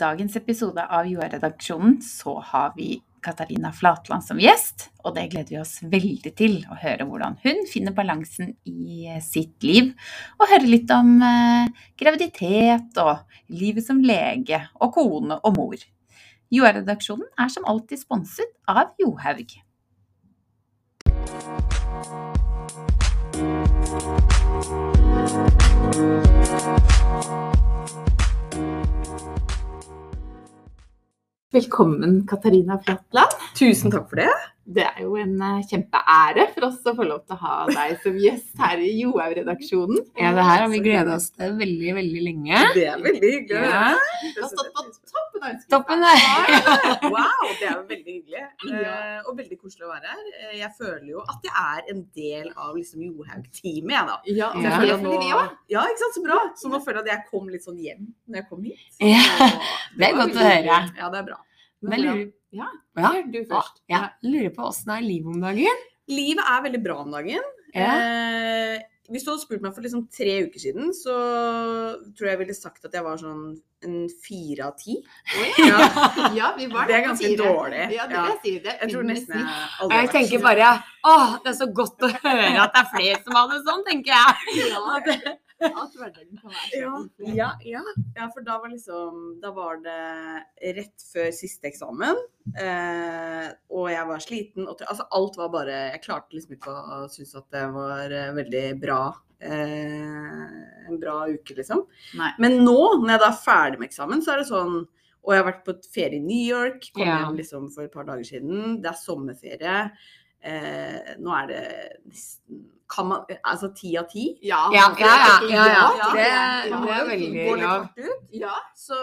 dagens episode av Joa-redaksjonen så har vi Katarina Flatland som gjest, og det gleder vi oss veldig til å høre hvordan hun finner balansen i sitt liv, og høre litt om eh, graviditet og livet som lege og kone og mor. Joa-redaksjonen er som alltid sponset av Johaug. Velkommen, Katarina Flatland. Tusen takk for det. Det er jo en eh, kjempeære for oss å få lov til å ha deg som gjest her i Johaug-redaksjonen. Ja, det her har vi gleda oss til veldig, veldig lenge. Det er veldig hyggelig. Ja. Du har stått på toppen av Toppen der. Wow, det er jo veldig hyggelig. Eh, og veldig koselig å være her. Eh, Jeg føler jo at jeg er en del av liksom Johaug-teamet, jeg da. Ja, føler det at vi nå- òg. Ja, ikke sant. Så bra. Så nå føler jeg at jeg kom litt sånn hjem når jeg kom hit. Ja, Så det er godt å høre. Ja, det er bra. Men jeg lurer, Ja, ja, du først. ja, jeg lurer på åssen er livet om dagen? Livet er veldig bra om dagen. Ja. Eh, hvis du hadde spurt meg for liksom tre uker siden, så tror jeg jeg ville sagt at jeg var sånn en fire av ti. Ja. Ja, vi var Det er ganske fire. dårlig. Ja, det vil jeg si. Det Jeg tror nesten jeg aldri Jeg tenker så- bare Å, det er så godt å høre at det er flere som har det sånn, tenker jeg. Ja, at hverdagen kan være Ja, så ja, ja. ja, for da var liksom Da var det rett før siste eksamen. Eh, og jeg var sliten. Og, altså alt var bare Jeg klarte liksom ikke å synes at det var eh, veldig bra. Eh, en bra uke, liksom. Nei. Men nå, når jeg da er ferdig med eksamen, så er det sånn Og jeg har vært på ferie i New York. Kom Ja. hjem liksom for et par dager siden. Det er sommerferie. Eh, nå er det nesten kan man, Altså ti av ti. Ja, Ja, ja, ja, ja, ja. Det, det er veldig Går litt ja. hardt ut. Ja, Så,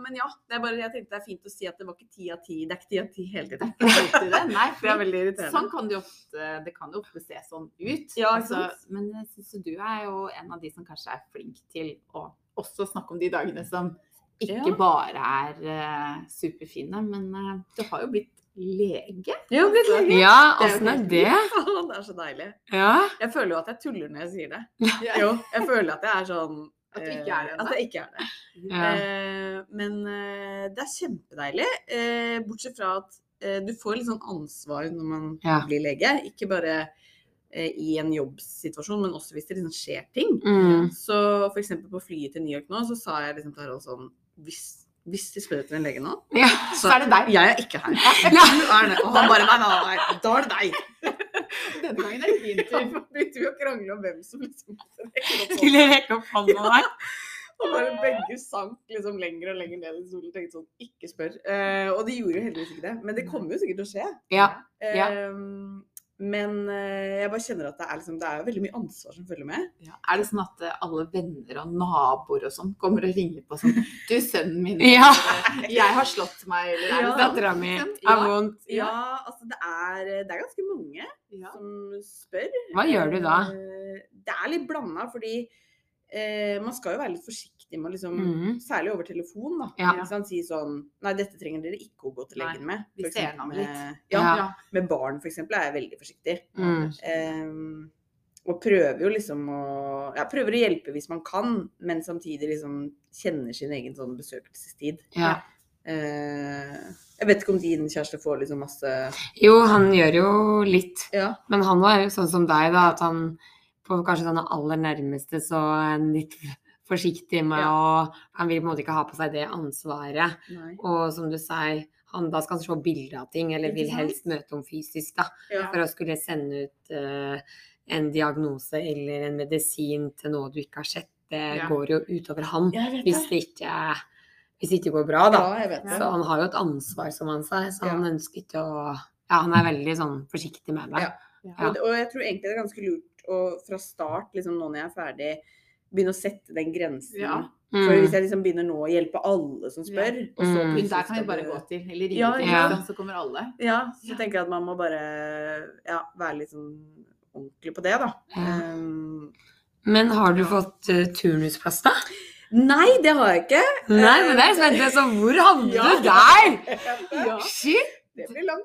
men ja, det er bare, jeg tenkte det er fint å si at det var ikke ti av ti. Det er ikke ti av ti hele tiden. det. Nei, Det er veldig irriterende. Sånn kan det jo ofte, det kan jo ofte se sånn ut. Ja, altså, men jeg synes du er jo en av de som kanskje er flink til å også snakke om de dagene som ikke Ja. bare er uh, superfine, men uh, du har jo blitt lege. Ja, blitt lege. Ja, Det er åssen er det? det er så deilig. Ja. Jeg føler jo at jeg tuller når jeg sier det. Ja. Jo, jeg føler at jeg er sånn At du ikke er det eh. At jeg ikke er det. Ja. Eh, men eh, det er kjempedeilig. Eh, bortsett fra at du får litt sånn ansvar når man Ja. blir lege. Ikke bare i en jobbsituasjon, men også hvis det liksom skjer ting. Mm. Så eksempel på flyet til New York nå, så sa jeg liksom til Harald sånn hvis, hvis de spør etter en lege nå, ja. Så er det deg. Jeg er ikke her. Du er det. Og han bare nei, nei, nei, da er det deg. Denne gangen er det din tur. Ja, begynte vi å krangle om hvem som liksom Skulle rekke opp hånda der. Og bare begge sank liksom lenger og lenger ned i solen. Tenkte sånn, ikke spør. Uh, og de gjorde jo heldigvis ikke det. Men det kommer jo sikkert til å skje. Ja. Ja. Eh, men eh, jeg bare kjenner at det er, liksom, det er veldig mye ansvar som følger med. Ja. Er det sånn at eh, alle venner og naboer og sånn kommer og ringer på sånn Du, sønnen min, Ja. eh, jeg har slått meg, eller er det Ja. Dattera mi Er vondt. Ja, altså det er, det er ganske mange Ja. som spør. Hva gjør du da? Det er litt blanda, fordi eh, man skal jo være litt forsiktig med å liksom mm. Særlig over telefon, da. Ja. Hvis han sier sånn Nei, dette trenger dere ikke å gå til legen med. vi For ser eksempel med- litt. Ja, Ja. med barn, for eksempel, er jeg veldig forsiktig. Mm. Um, og prøver jo liksom å Ja, prøver å hjelpe hvis man kan, men samtidig liksom kjenner sin egen sånn besøkelsestid. Ja. Uh, jeg vet ikke om din kjæreste får liksom masse Jo, han gjør jo litt. Ja. Men han var jo sånn som deg, da, at han på kanskje den aller nærmeste så litt forsiktig med å Han vil på en måte ikke ha på seg det ansvaret. Nei. Og som du sier, han da skal han se bilder av ting, eller vil helst møte om fysisk, da. Ja. For å skulle sende ut uh, en diagnose eller en medisin til noe du ikke har sett. Det Ja. går jo utover han hvis det ikke, hvis det ikke går bra, da. Ja. Så han har jo et ansvar, som han sa. så Ja. han ønsker ikke å Ja, han er veldig sånn forsiktig med det. Ja. Ja. Og, og jeg tror egentlig det er ganske lurt å fra start, liksom nå når jeg er ferdig, begynne å sette den grensen. Ja. For Mm. hvis jeg liksom begynner nå å hjelpe alle som spør, og så Mm. Der kan vi bare gå til, eller ringe Ja, til, ja. så kommer alle. Ja, så Ja. tenker jeg at man må bare ja, være litt sånn ordentlig på det, da. Ja. Um, Men har du fått uh, turnusplass, da? nei, det har jeg ikke. Nei, men det er spennende. Så hvor havnet du der? Ja, Shit! det blir langt.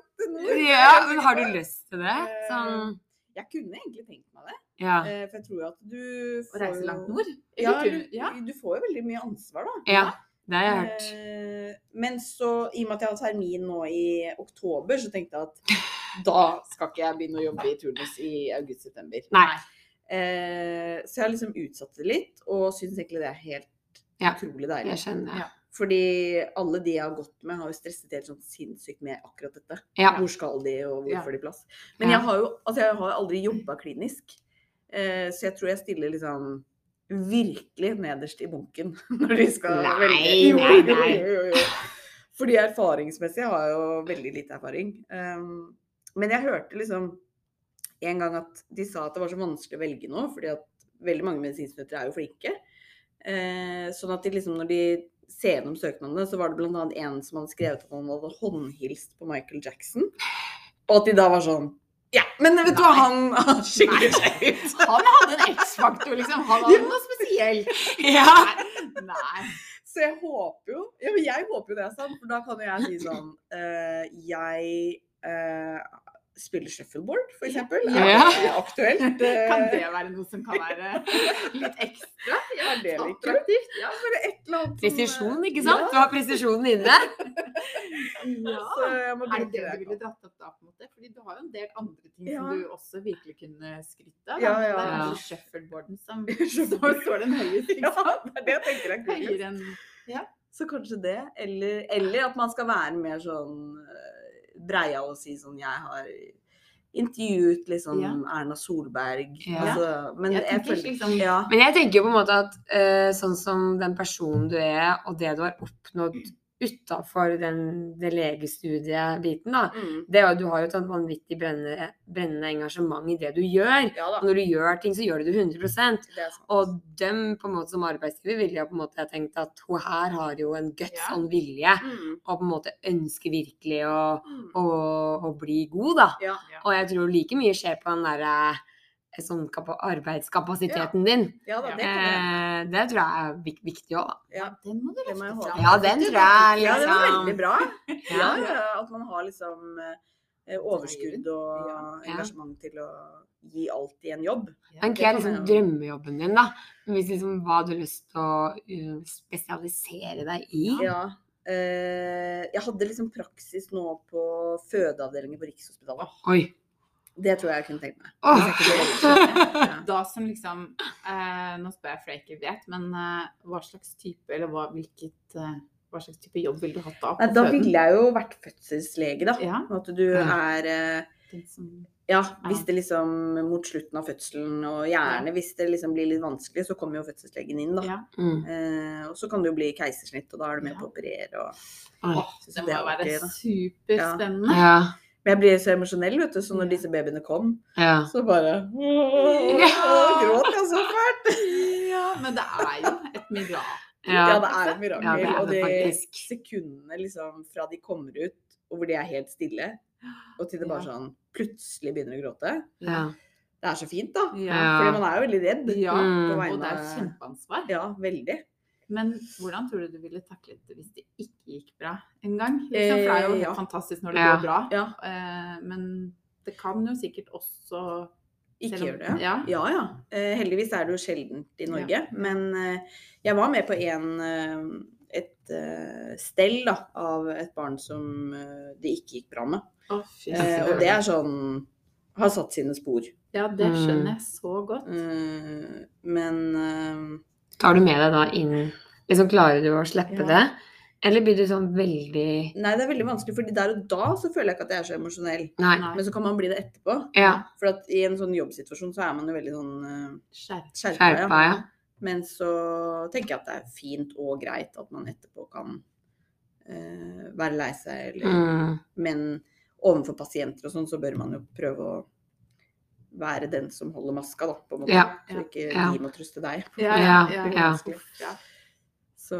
Ja, men har du lyst til det? Sånn Jeg kunne egentlig tenkt meg det. Ja. eh, For jeg tror jo at du Å reise langt nord? Ja, du, ja. du får jo veldig mye ansvar, da. Ja. Det har jeg hørt. Eh, Men så, i og med at jeg har termin nå i oktober, så tenkte jeg at da skal ikke jeg begynne å jobbe i turnus i august-september. Nei. Eh, så jeg har liksom utsatt det litt, og syns egentlig det er helt Ja, utrolig deilig. Jeg skjønner. Ja. Fordi alle de jeg har gått med, har jo stresset helt sånn sinnssykt med akkurat dette. Ja. Hvor skal de, og Ja. hvor får de plass? Men Ja. jeg har jo altså jeg har aldri jobba klinisk, så jeg tror jeg stiller liksom virkelig nederst i bunken når de skal Nei, velge. Jo, nei, jo, jo. Fordi erfaringsmessig har jeg jo veldig lite erfaring. Um, men jeg hørte liksom en gang at de sa at det var så vanskelig å velge nå, fordi at veldig mange medisinstudenter er jo flinke. Eh, sånn at de liksom, når de ser gjennom søknadene, så var det bl.a. en som hadde skrevet at han hadde håndhilst på Michael Jackson. Og at de da var sånn Ja, men vet du hva, han, skiller seg ut. Han hadde en X-faktor, liksom. Han hadde noe spesielt. Ja. Nei. Så jeg håper jo Ja, men jeg håper jo det er sant, for da kan jo jeg si sånn uh, Jeg eh, spiller shuffleboard, for eksempel. Er Ja. det aktuelt? Kan det være noe som kan være litt ekstra? Er det litt? Attraktivt? Ja. Bare et eller annet Presisjon, eh, ikke sant? Du har presisjonen inne. Ja, så jeg må Er det det det. du ville dratt opp da? på en måte? Fordi du har jo en del andre ting Ja. som du også virkelig kunne skrytt av. Ja, ja. Det er Ja. shuffleboarden som står den høyest. Ja, Ikke sant? det tenker det jeg er. Høyere enn Så kanskje det. Eller, eller at man skal være mer sånn eh, breia å si sånn Jeg har intervjuet liksom Ja. Erna Solberg. Ja. Altså, men Jeg jeg, føler liksom ja, Men jeg tenker jo på en måte at uh, sånn som den personen du er, og det du har oppnådd utafor den, det legestudiebiten, da. mm, Det du har jo et vanvittig brennende, brennende engasjement i det du gjør. ja. Og når du gjør ting, så gjør du det 100 Det er. Og dem på en måte som arbeidsgiver ville jo på en måte tenkt at hun her har jo en guts Ja. og en vilje, Mm, og på en måte ønsker virkelig å, mm. å, å bli god, da. Ja. Og jeg tror like mye skjer på den derre sånn kapa- arbeidskapasiteten din. ja da, det. Eh, det tror jeg er viktig òg, da. Ja. Den må du løfte fram. Ja, den tror jeg ja, det var liksom veldig bra. Ja, at man har liksom eh, overskudd og engasjement til å gi alt i en jobb. Men hva er liksom drømmejobben din, da? Hvis liksom, hva har du lyst til å uh, spesialisere deg i? Ja. Eh, jeg hadde liksom praksis nå på fødeavdelingen på Rikshospitalet. Oi. Det tror jeg jeg kunne tenkt meg. Da som liksom eh, Nå spør jeg for jeg ikke vet, men eh, hva slags type eller hva, hvilket, eh, hva slags type jobb ville du hatt da? Nei, da ville jeg jo vært fødselslege, da. Ja. At du er eh, Ja, hvis det liksom mot slutten av fødselen, og gjerne hvis det liksom blir litt vanskelig, så kommer jo fødselslegen inn, da. Ja. Mm. Eh, og så kan det jo bli keisersnitt, og da er du med Ja. på å operere og Åh, det må jo være superspennende. Ja. Men jeg blir så emosjonell, vet du, så når disse babyene kom, ja. så bare Ja. Gråt jeg så fælt! Ja, men det er jo et mirakel. Ja, Ja. det er et mirakel. Ja, det er og de sekundene liksom fra de kommer ut, og hvor de er helt stille, og til det bare sånn plutselig begynner å gråte. ja. Det er så fint, da. Ja. Fordi man er jo veldig redd. Ja, Mm. og det er jo kjempeansvar. Ja, veldig. Men hvordan tror du du ville taklet det hvis det ikke gikk bra en gang? Liksom, for det er jo Eh, helt ja. fantastisk når det Ja. går bra. Ja, Eh, men det kan jo sikkert også ikke gjøre gjør det. Ja. Ja, ja. Eh, heldigvis er det jo sjeldent i Norge. Men eh, jeg var med på en, et stell da, av et barn som det ikke gikk bra med. Oh, fy Eh, og det er sånn Har satt sine spor. Ja, det skjønner Mm. jeg så godt. Men Tar du med deg da inn liksom Klarer du å slippe Ja. det? Eller blir du sånn veldig Nei, det er veldig vanskelig, fordi der og da så føler jeg ikke at jeg er så emosjonell. Nei. Men så kan man bli det etterpå. Ja. For at i en sånn jobbsituasjon så er man jo veldig sånn uh, skjerpa. Ja. ja. Men så tenker jeg at det er fint og greit at man etterpå kan uh, være lei seg, eller Mm. Men overfor pasienter og sånn, så bør man jo prøve å være den som holder maska, da, på en måte. Ja, Så ikke ja. de må trøste deg. Ja, Ja, ja, ja. Ja. Så,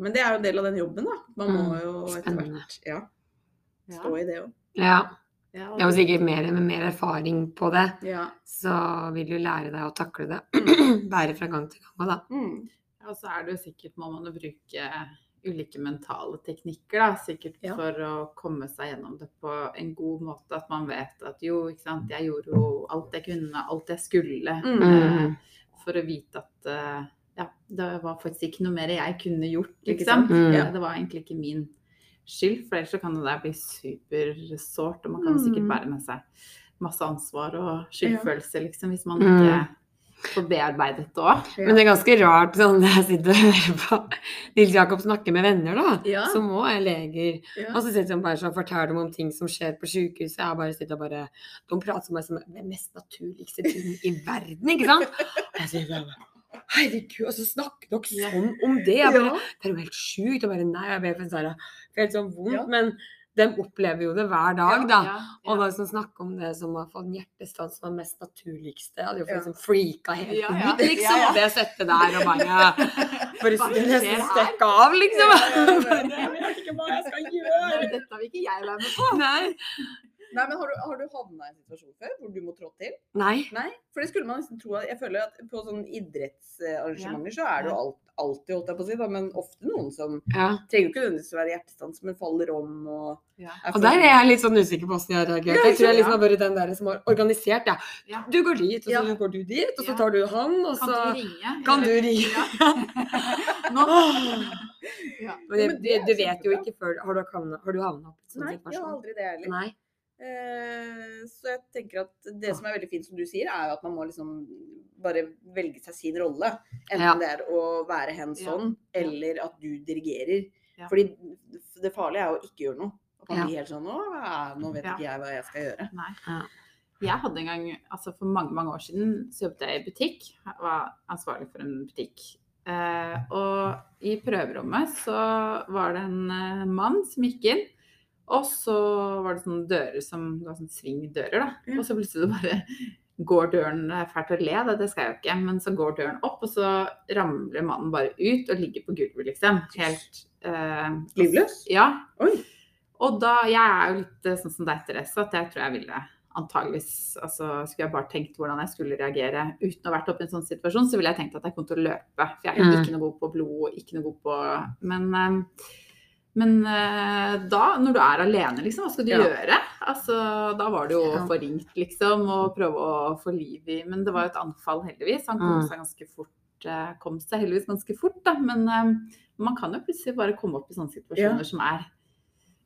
men det er jo en del av den jobben, da. Man må Mm, jo etter hvert ja, Ja. stå i det òg. ja. Ja, er sikkert mer med mer erfaring på det, Ja. så vil du lære deg å takle det. Bære fra gang til gang, da. Mm. Ja, og så er det jo sikkert, må man jo bruke ulike mentale teknikker, da, sikkert Ja. for å komme seg gjennom det på en god måte. At man vet at jo, ikke sant, jeg gjorde jo alt jeg kunne, alt jeg skulle. Mm. eh, For å vite at eh, ja, det var faktisk ikke noe mer jeg kunne gjort, liksom. Mm. Ja, det var egentlig ikke min skyld, for ellers så kan det der bli supersårt, og man kan sikkert Mm. bære med seg masse ansvar og skyldfølelse, liksom, hvis man Mm. ikke får bearbeidet det òg. Men det er ganske rart sånn når jeg sitter og hører på Nils Jakob snakke med venner, da. Ja. Som òg er leger. Ja. Og så sitter han bare sånn og forteller dem om ting som skjer på sykehuset. Jeg bare sitter og bare De prater om meg som den mest naturligste ting i verden, ikke sant? Og jeg sier bare Herregud, og så snakker dere sånn om det. Jeg bare, Ja. det er jo helt sjukt. Og bare nei, jeg ber for Sara. Helt sånn vondt. Ja. Men de opplever jo det hver dag, da. Ja, Og ja. da som snakker om det som har fått en hjertestans som det mest naturligste. Jeg hadde jo fått liksom freaka helt Ja, ja. ut, liksom. Ja, ja. Og det settet der og bare For å nesten stikke av, liksom. Jeg vet ikke hva jeg skal gjøre. Dette vil ikke jeg være med på. Nei. Nei, men har du, har du havna i en situasjon før hvor du må trå til? Nei. Nei, for det skulle man nesten tro. at- Jeg føler at på sånne idrettsarrangementer så er det jo alt, alltid, holdt jeg på å si, da, men ofte noen som Ja. trenger jo ikke nødvendigvis å være hjertestans, men faller om og Ja. er Og der er jeg litt sånn usikker på hvordan jeg har reagert. Jeg tror jeg liksom har vært den der som har organisert, ja. Ja. Du går dit, og så Ja. går du dit, og så tar du han, og så Kan du ringe? kan du ringe. Nå. Ja. Men det, men det du, du vet jo ikke før Har du havna, har du havna opp i en sånn Nei, jeg har aldri det heller. Eh, så jeg tenker at det som er veldig fint, som du sier, er at man må liksom bare velge seg sin rolle. Enten Ja. det er å være hands sånn on, Ja. eller at du dirigerer. Ja. Fordi det farlige er å ikke gjøre noe. Og kan Ja. blir helt sånn Å, nå vet Ja. ikke jeg hva jeg skal gjøre. Nei. Ja. Jeg hadde en gang, altså for mange mange år siden, så jobbet jeg i butikk. Jeg var ansvarlig for en butikk. Eh, og i prøverommet så var det en eh, mann som gikk inn. Og så var det sånne dører som det var sånn svingdører, da. Ja. Og så plutselig bare går døren Det er fælt å le, det, det skal jeg jo ikke. Men så går døren opp, og så ramler mannen bare ut og ligger på gulvet, liksom. Helt eh, Livløs? Ja. Oi. Og da, jeg er jo litt eh, sånn som deg, Therese, at jeg tror jeg ville antageligvis altså Skulle jeg bare tenkt hvordan jeg skulle reagere uten å ha vært oppe i en sånn situasjon, så ville jeg tenkt at jeg kom til å løpe. For jeg er jo ikke noe god på blod, ikke noe god på Men, eh, men eh, da, når du er alene, liksom, hva skal du Ja. gjøre? Altså, da var det jo Ja. få ringt, liksom, og prøve å få liv i Men det var jo et anfall, heldigvis. Han kom Mm. seg ganske fort. eh, Kom seg heldigvis ganske fort, da. Men eh, man kan jo plutselig bare komme opp i sånne situasjoner Ja. som er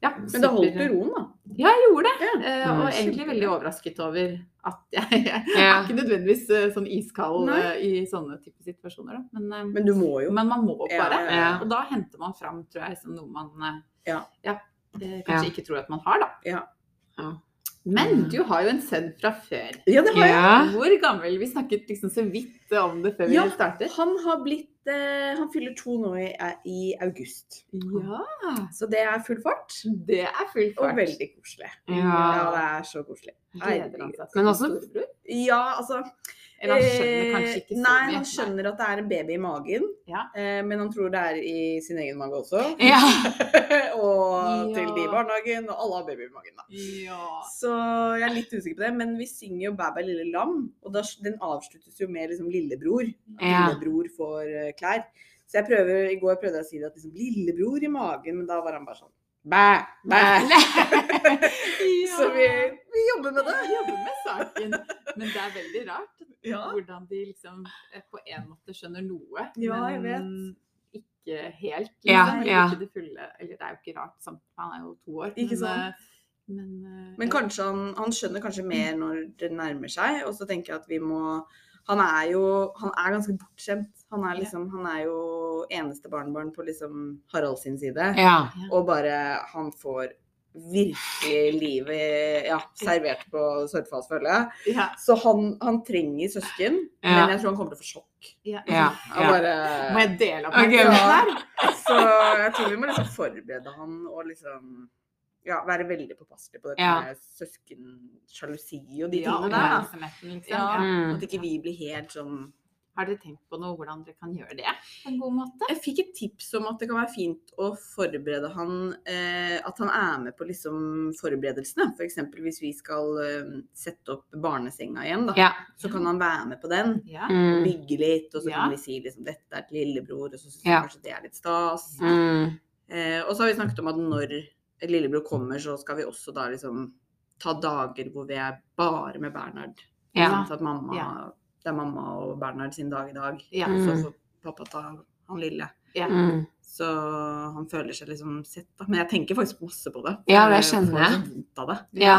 ja, Men da holdt du roen, da. ja, jeg gjorde det. Ja. Eh, Mm, og egentlig veldig overrasket over at jeg, jeg Ja. er ikke nødvendigvis eh, sånn iskald eh, i sånne type situasjoner. Men, eh, Men du må jo. men man må bare. ja. Og da henter man fram, tror jeg, som noe man eh, Ja. eh, kanskje ikke tror at man har, da. Ja. Ja. Men du har jo en sønn fra før. Ja, det har jeg. Ja. Hvor gammel? Vi snakket liksom så vidt om det før vi startet. Han har blitt eh, Han fyller to nå i, i august. Ja, Så det er full fart. det er full Og veldig koselig. Ja, Ja. det er så koselig. Gleder han seg også- storebror? Ja, altså Eller han skjønner kanskje ikke så eh, Nei, mye. han skjønner at det er en baby i magen. Ja. Eh, men han tror det er i sin egen mage også. Ja. og til de i barnehagen, og alle har baby i magen, da. Ja. Så jeg er litt usikker på det, men vi synger jo 'Bæ bæ lille lam', og da, den avsluttes jo med liksom 'lillebror'. Lillebror får eh, klær. Så jeg prøver, i går prøvde jeg å si det at liksom 'lillebror i magen', men da var han bare sånn Bæ, bæ. Så vi, vi jobber med det. Vi jobber med saken. Men det er veldig rart Ja. hvordan de liksom eh, på en måte skjønner noe, Ja, jeg men ikke helt. Liksom, ja. Ikke det fulle. Eller det er jo ikke rart, han er jo to år. Ikke men, sant? eh, Men, eh, Men kanskje han, han skjønner kanskje mer når det nærmer seg, og så tenker jeg at vi må Han er jo han er ganske bortskjemt. Han er liksom, han er jo eneste barnebarn på liksom Harald sin side. Ja. Og bare Han får virkelig livet ja, servert på Sørfalls, føler jeg. ja, Så han, han trenger søsken, Ja. men jeg tror han kommer til å få sjokk. ja. Ja. Bare, Må jeg dele opp okay. men- Så jeg tror vi må liksom forberede han og liksom ja, være veldig påpasselig på dette Ja. med søskensjalusi og de Ja, tingene der. liksom. Ja. Ja. Mm. At ikke vi blir helt sånn Har dere tenkt på noe hvordan dere kan gjøre det på en god måte? Jeg fikk et tips om at det kan være fint å forberede han eh, At han er med på liksom forberedelsene. F.eks. hvis vi skal eh, sette opp barnesenga igjen, da. Ja. Så kan han være med på den. Ja. Og Bygge litt, og så Ja. kan vi si liksom dette er til lillebror, og så syns Ja. vi kanskje det er litt stas. Mm. Eh, og så har vi snakket om at når lillebror kommer, så skal vi også da liksom ta dager hvor vi er bare med Bernhard. Ja. Sånn at mamma, Ja. det er mamma og Bernhard sin dag i dag. Ja. Og Så får pappa ta han lille. Ja. Mm. Så han føler seg liksom sett, da. Men jeg tenker faktisk masse på det. Ja, det Jeg skjønner får jeg. så vondt av det. Ja.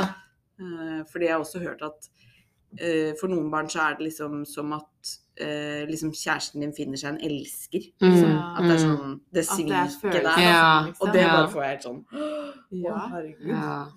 Eh, fordi jeg har også hørt at eh, for noen barn så er det liksom som at eh, liksom kjæresten din finner seg en elsker. Mm. Liksom. At det er Mm. sånn Det det sviket der. Ja. liksom. Og det Ja. bare får jeg helt sånn Ja. Å, herregud. Ja.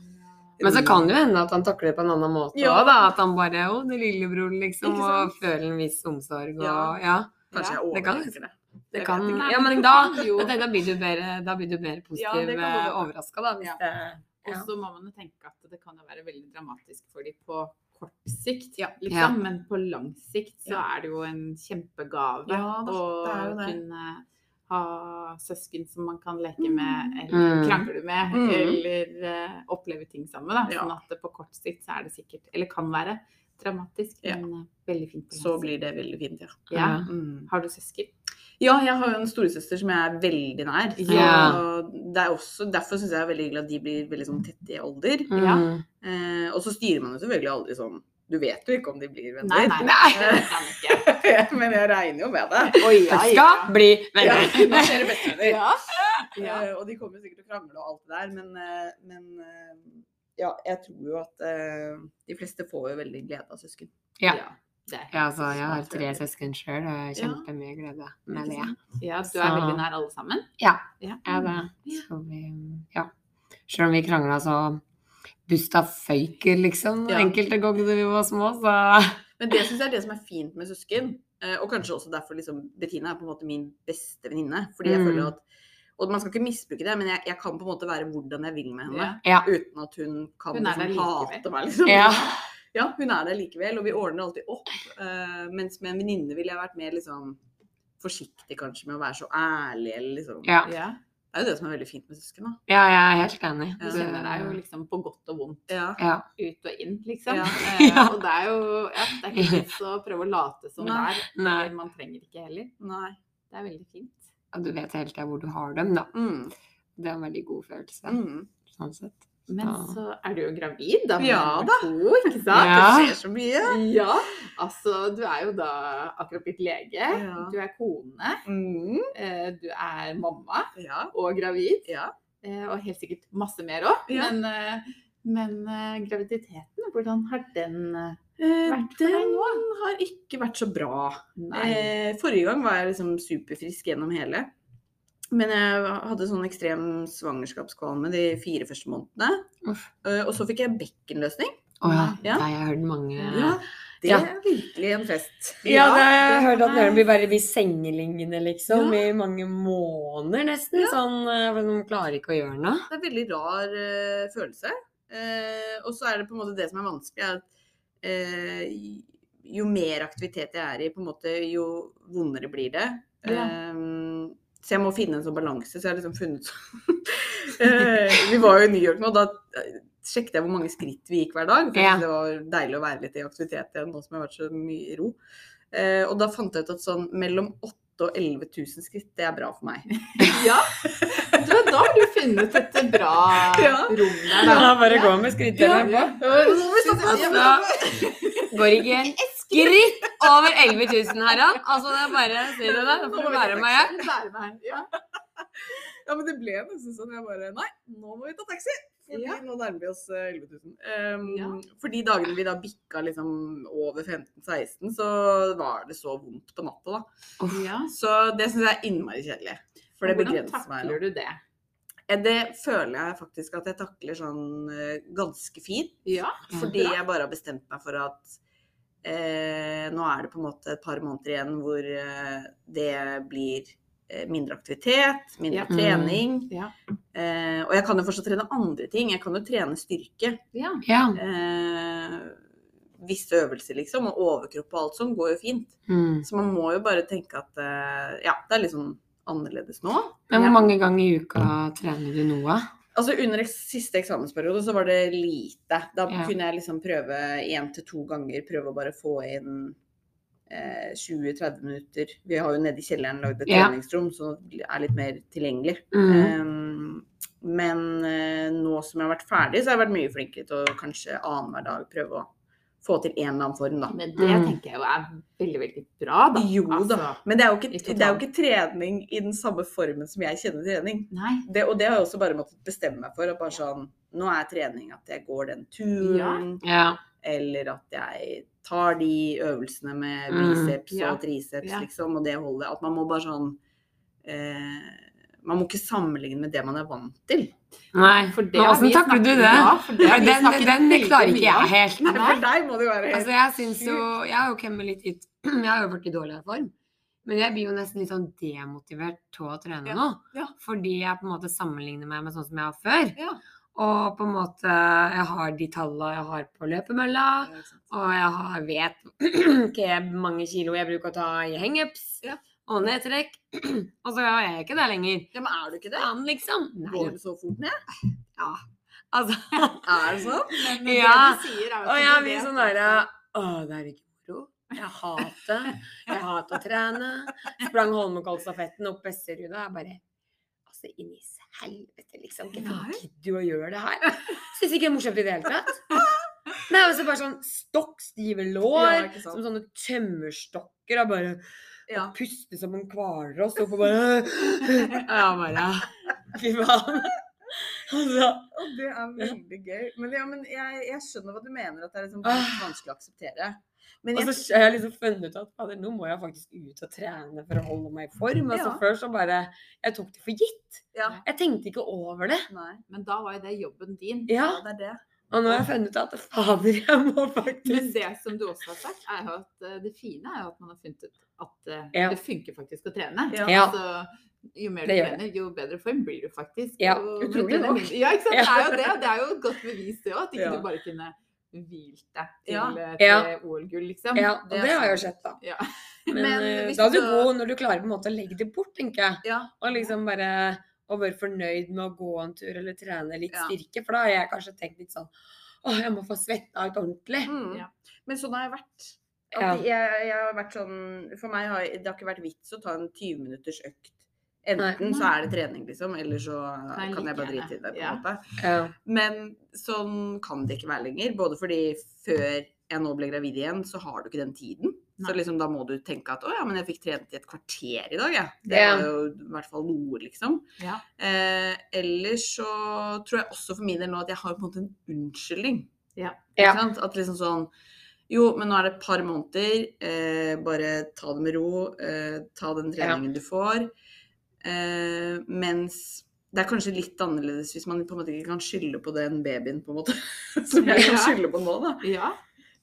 Men så kan det jo hende at han takler det på en annen måte Ja. da. At han bare Å, det lillebror, liksom. Og føler en viss omsorg og Ja. Ja. Kanskje jeg det kan- overtenker det. Det kan vet ikke. Ja, men da, det kan da, da blir du mer, da blir du mer positiv Ja, det kan eh, du. overraska, da. Hvis Ja. Og så må man jo tenke at det kan jo være veldig dramatisk for dem på kort sikt, Ja. liksom. Men på lang sikt så er det jo en kjempegave å kunne ha søsken som man kan leke med, eller Mm. krangle med, Mm. eller uh, oppleve ting sammen. Da. Sånn at på kort sikt så er det sikkert, eller kan være, dramatisk, men eh, veldig fint Så blir det veldig fint. Ja. Mm. Har du søsken? Ja, jeg har jo en storesøster som jeg er veldig nær. Så Ja. det er også, derfor syns jeg det er veldig hyggelig at de blir veldig sånn tette i alder. Ja. Mm. Eh, og så styrer man jo selvfølgelig aldri sånn Du vet jo ikke om de blir venner. Nei, nei. Nei. Det jeg ikke. Men jeg regner jo med det. Oi, jeg skal bli venner. Ja, nå skjer det bestevenner. Ja. Ja. Eh, og de kommer sikkert til å krangle og alt det der, men, eh, men eh, ja, jeg tror jo at eh, de fleste får jo veldig glede av søsken. Ja. Ja, altså, jeg har tre søsken sjøl, og jeg Ja. kjempemye glede med det. Ja, du er veldig nær alle sammen? Ja. jeg er det. Ja. Så vi, ja. Selv om vi krangla så busta føyker, liksom, Ja. enkelte ganger da vi var små, så Men det syns jeg er det som er fint med søsken. eh, Og kanskje også derfor liksom Bettina er på en måte min beste venninne. Fordi jeg Mm. føler at Og man skal ikke misbruke det, men jeg, jeg kan på en måte være hvordan jeg vil med henne. Ja. Uten at hun kan Hun liksom, hate meg, liksom. Ja. Ja, hun er der likevel, og vi ordner alltid opp. Uh, mens med en venninne ville jeg vært mer liksom forsiktig kanskje med å være så ærlig, eller liksom. Ja. Ja. Det er jo det som er veldig fint med søsken, da. ja, jeg er helt enig. Du kjenner deg jo liksom på godt og vondt Ja. Ja. ut og inn, liksom. Ja. Eh, Ja. og det er jo ja, det er ikke vits å prøve å late som det er. Nei. Man trenger ikke heller. Nei. Det er veldig fint. Ja, du vet helt tida hvor du har dem, da. Mm. Det er en veldig god følelse. Mm. Sånn sett. Men Ja. så er du jo gravid, da. Ja da. To, ikke sant? Ja. Det skjer så mye. Ja, altså du er jo da akkurat blitt lege. Ja. Du er kone. Mm. eh, Du er mamma Ja. og gravid. ja. eh, Og helt sikkert masse mer òg. Ja. Men, eh, men graviditeten, hvordan har den Vært for deg nå? den har ikke vært så bra. Nei. Eh, forrige gang var jeg liksom superfrisk gjennom hele. Men jeg hadde sånn ekstrem svangerskapskvalme de fire første månedene. Uff. Eh, og så fikk jeg bekkenløsning. Å ja. Ja. Det har jeg hørt mange Ja, det Ja. er virkelig en fest. Ja, det jeg hørte hørt at har blir bare blir sengeliggende, liksom, Ja. i mange måneder nesten. Ja. Sånn, eh, for de klarer ikke å gjøre noe. Det er en veldig rar uh, følelse. Uh, og så er det på en måte det som er vanskelig, er at uh, jo mer aktivitet jeg er i, på en måte, jo vondere blir det. Ja. Eh, så jeg må finne en sånn balanse. Så jeg har liksom funnet sånn eh, Vi var jo i New York nå, da eh, sjekket jeg hvor mange skritt vi gikk hver dag. For Ja. det var deilig å være litt i aktivitet igjen nå som jeg har vært så mye i ro. Eh, og da fant jeg ut at sånn mellom 8000 og 11 000 skritt, det er bra for meg. Ja, du, da har du funnet et bra Ja. rom der. da. bare gå med skrittene Ja. på. Går ikke en skritt over 11 000, Harald. Altså, det er bare si det der. Da får du være med hjem. Ja. Ja, men det ble nesten sånn. Jeg bare Nei, nå må vi ta taxi! Fordi Ja. nå nærmer vi oss eh, 11 000. Um, Ja. For de dagene vi da bikka liksom over 15-16, så var det så vondt på natta, da. Ja. Så det syns jeg er innmari kjedelig. For det Hvordan begrenser meg. takler du det? Eh, Det føler jeg faktisk at jeg takler sånn eh, ganske fint. Ja, Fordi jeg bare har bestemt meg for at eh, nå er det på en måte et par måneder igjen hvor eh, det blir mindre aktivitet, mindre Ja. trening. Ja. Eh, og jeg kan jo fortsatt trene andre ting. Jeg kan jo trene styrke. ja. Ja. Eh, visse øvelser, liksom. Og overkropp og alt sånt går jo fint. Mm. Så man må jo bare tenke at eh, ja, det er litt sånn annerledes nå. Men hvor mange ganger i uka trener du noe? Altså Under siste eksamensperiode så var det lite. Da Ja. kunne jeg liksom prøve én til to ganger, prøve å bare få inn eh, 20-30 minutter. Vi har jo nede i kjelleren lagd et Ja. treningsrom, så det er litt mer tilgjengelig. Mm. Um, men eh, nå som jeg har vært ferdig, så har jeg vært mye flinkere til å kanskje annenhver dag prøve å få til en eller annen form, da. Men det Mm. tenker jeg jo er veldig, veldig bra, da. Jo da. Altså, Men det er, jo ikke, det er jo ikke trening i den samme formen som jeg kjenner trening. nei. Det, og det har jeg også bare måttet bestemme meg for. At bare sånn, nå er trening at jeg går den turen, Ja. Ja. Eller at jeg tar de øvelsene med Mm, biceps ja. og triceps, Ja. liksom, og det holder. At man må bare sånn eh, Man må ikke sammenligne med det man er vant til. Nei, For det åssen takler du det? Ja, det vi den, den klarer ikke jeg helt. Nei, for deg må det være helt Altså, jeg syns jo Jeg har jo kommet litt ut Jeg har jo vært i dårligere form. Men jeg blir jo nesten litt sånn demotivert til å trene Ja, nå. ja. Fordi jeg på en måte sammenligner meg med sånn som jeg har før. Og på en måte Jeg har de tallene jeg har på løpemølla. Ikke. Og jeg har, vet ikke hvor mange kilo jeg bruker å ta i hangups Ja. og nedtrekk. og så er jeg ikke der lenger. Ja, men er du ikke det? han liksom. Går du så fort ned? ja. Altså Er det sånn? Men det Ja. du sier er jo Og jeg blir sånn derre Å, det er ikke moro. Jeg hater Jeg hater å trene. Sprang Holmenkollstafetten opp Besseruda. Jeg bare Altså, i i helvete, liksom. Hvorfor gidder du å gjøre det her? Syns ikke det er morsomt i det hele tatt. Nei, og så bare sånn stokk stive lår, ja, som sånne tømmerstokker, og bare Ja. og puste som en hvaler og stå på bare Ja, bare Fy faen. Altså Og det er veldig gøy. Men, ja, men jeg, jeg skjønner hva du mener, at det er liksom Ah. vanskelig å akseptere. Men Og så har jeg liksom funnet ut at fader, nå må jeg faktisk ut og trene for å holde meg i form. Altså Ja. Før så bare Jeg tok det for gitt. ja, Jeg tenkte ikke over det. nei, Men da var jo det jobben din. Ja, ja, det er det. Og nå har jeg funnet ut at fader, jeg må faktisk Men det som du også har sagt, er jo at eh, det fine er jo at man har funnet ut at eh, Ja. det funker faktisk å trene. Ja. Altså, jo mer du trener, jo bedre form blir du faktisk. Ja, utrolig nok. Ja, ikke sant. Det er jo det. Det er jo et godt bevis det òg, at ikke du bare kunne hvilt deg til, Ja. til Ja. OL-gull, liksom. Ja, og Det det har jeg jo sett, da. Ja. Men, Men eh, da er du så... god når du klarer på en måte å legge det bort, tenker jeg. Ja, Og liksom bare å være fornøyd med å gå en tur eller trene litt Ja. styrke. For da har jeg kanskje tenkt litt sånn Å, jeg må få svetta ut ordentlig. mm. Ja. Men sånn har jeg vært. At Ja. jeg, jeg har vært sånn For meg har det har ikke vært vits å ta en 20 minutters økt. Enten så er det trening, liksom, eller så Kan jeg bare drite i det. på en måte. Men sånn kan det ikke være lenger. Både fordi før jeg nå ble gravid igjen, så har du ikke den tiden. Så liksom da må du tenke at å ja, men jeg fikk trent i et kvarter i dag, jeg. Det Ja. var jo i hvert fall noe, liksom. Ja. Eh, ellers så tror jeg også for min del nå at jeg har på en måte en unnskyldning. Ja. Ja. Ikke sant? At liksom sånn Jo, men nå er det et par måneder. Eh, bare ta det med ro. Eh, ta den treningen du får. Eh, mens det er kanskje litt annerledes hvis man på en måte ikke kan skylde på den babyen, på en måte. Som jeg kan Ja. skylde på nå, da. ja.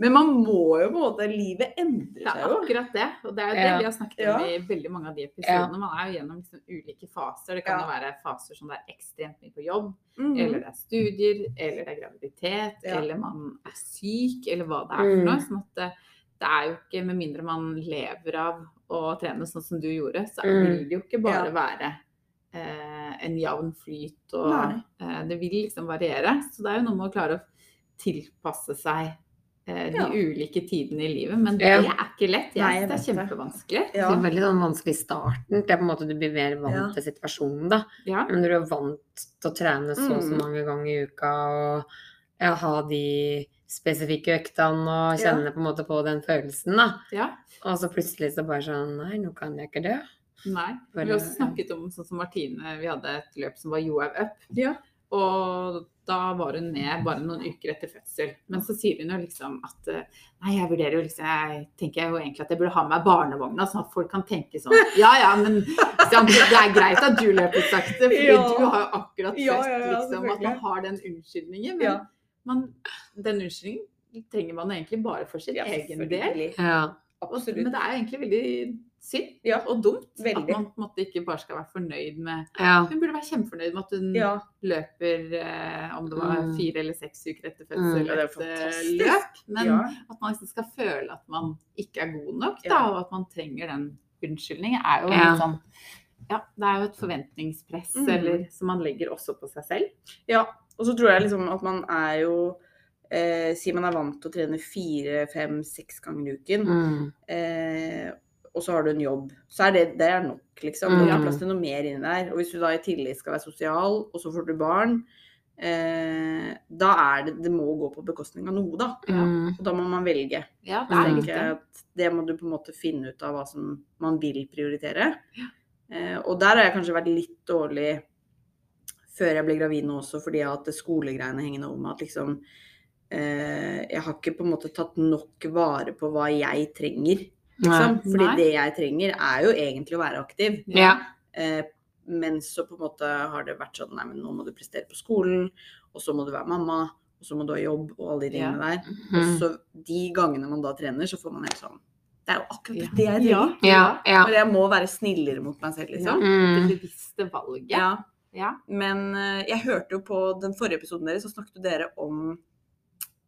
Men man må jo på en måte Livet endrer Det er akkurat det. Og det er jo det Ja. vi har snakket Ja. om i veldig mange av de episodene. Man er jo gjennom liksom ulike faser. Det kan Ja. jo være faser som det er ekstremt mye på jobb, Mhm. eller det er studier, eller det er graviditet, Ja. eller man er syk, eller hva det er for Mm. noe. Sånn at det, det er jo ikke, med mindre man lever av å trene sånn som du gjorde, så Mm. vil det jo ikke bare Ja. være eh, en jevn flyt, og eh, det vil liksom variere. Så det er jo noe med å klare å tilpasse seg eh, de Ja. ulike tidene i livet. Men det er ikke lett. Jeg Nei, synes det er kjempevanskelig. Ja. Det er veldig sånn vanskelig i starten. Det er på en måte Du blir mer vant Ja. til situasjonen, da. Ja. Men når du er vant til å trene så og så Mm. mange ganger i uka og ja, ha de spesifikke øktene og Ja. kjenne på en måte på den følelsen, da. ja. Og så plutselig så bare sånn Nei, nå kan jeg ikke dø. Nei. Vi har også snakket om sånn som Martine, vi hadde et løp som var Johaug Up. Ja. Og da var hun ned bare noen uker etter fødsel. Men så sier hun jo liksom at eh, nei, jeg vurderer jo liksom Jeg tenker jo egentlig at jeg burde ha med meg barnevogna, sånn at folk kan tenke sånn Ja ja, men det er greit at du løper sakte, fordi Ja. du har jo akkurat sagt Ja, ja, ja, liksom. At man har den unnskyldningen. Men Ja. Man, den unnskyldningen trenger man egentlig bare for sin Ja, egen del. Ja. Absolutt. men det er egentlig veldig synd Ja, og dumt veldig. at man på en måte ikke bare skal være fornøyd med ja. Hun burde være kjempefornøyd med at hun Ja. løper eh, om det var Mm. fire eller seks uker etter Mm. fødsel. Mm, et, eh, løp. Men ja. at man liksom skal føle at man ikke er god nok, da, Ja. og at man trenger den unnskyldningen, er jo Ja. litt sånn Ja, det er jo et forventningspress Mm. eller, som man legger også på seg selv. Ja, og så tror jeg liksom at man er jo eh, Si man er vant til å trene fire, fem, seks ganger i uken, Mm. eh, og så har du en jobb, så er det, det er nok, liksom. Du er Mm. plass til noe mer inni der. Og hvis du da i tillegg skal være sosial, og så får du barn, eh, da er det Det må gå på bekostning av noe, da. Mm. Og da må man velge. Ja, det er riktig. at det må du på en måte finne ut av hva som man vil prioritere. Eh, og der har jeg kanskje vært litt dårlig før jeg ble gravid nå også, fordi jeg har hatt skolegreiene hengende over meg. At liksom eh, Jeg har ikke på en måte tatt nok vare på hva jeg trenger. Liksom. Nei. Fordi Nei. det jeg trenger, er jo egentlig å være aktiv. Ja. Eh, men så på en måte har det vært sånn Nei, men nå må du prestere på skolen, og så må du være mamma, og så må du ha jobb, og alle de tingene der. Og Mm. så de gangene man da trener, så får man helt sånn Det er jo akkurat Ja. det jeg trenger. Ja. Ja. Og jeg må være snillere mot meg selv, liksom. Mm. Det bevisste valget. Ja. Ja. Men eh, jeg hørte jo på den forrige episoden deres, så snakket dere om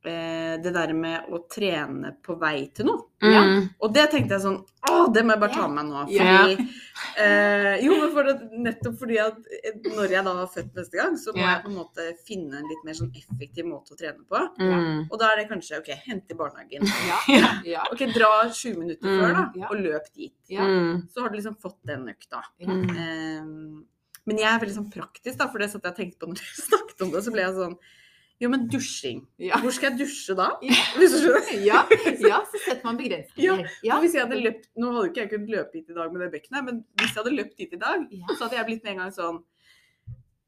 eh, det der med å trene på vei til noe. Mm. Og det tenkte jeg sånn Å, det må jeg bare ta med meg nå. Fordi eh, Jo, men for det, nettopp fordi at eh, når jeg da var født neste gang, så må Ja. jeg på en måte finne en litt mer sånn effektiv måte å trene på. Mm. Og da er det kanskje OK, hente i barnehagen. Ja. ja. OK, dra 20 minutter Mm. før, da, Ja. og løp dit. Ja. Så har du liksom fått den økta. Ja. Mm. Men jeg er veldig sånn praktisk, da, for det satt jeg og tenkte på når dere snakket om det. Så ble jeg sånn Jo, men dusjing. Ja. Hvor skal jeg dusje da? Ja. Ja, ja, så setter man begrensninger. For Hvis jeg hadde løpt Nå hadde ikke jeg kunnet løpe hit i dag med det bekkenet, men hvis jeg hadde løpt hit i dag, Ja. så hadde jeg blitt med en gang sånn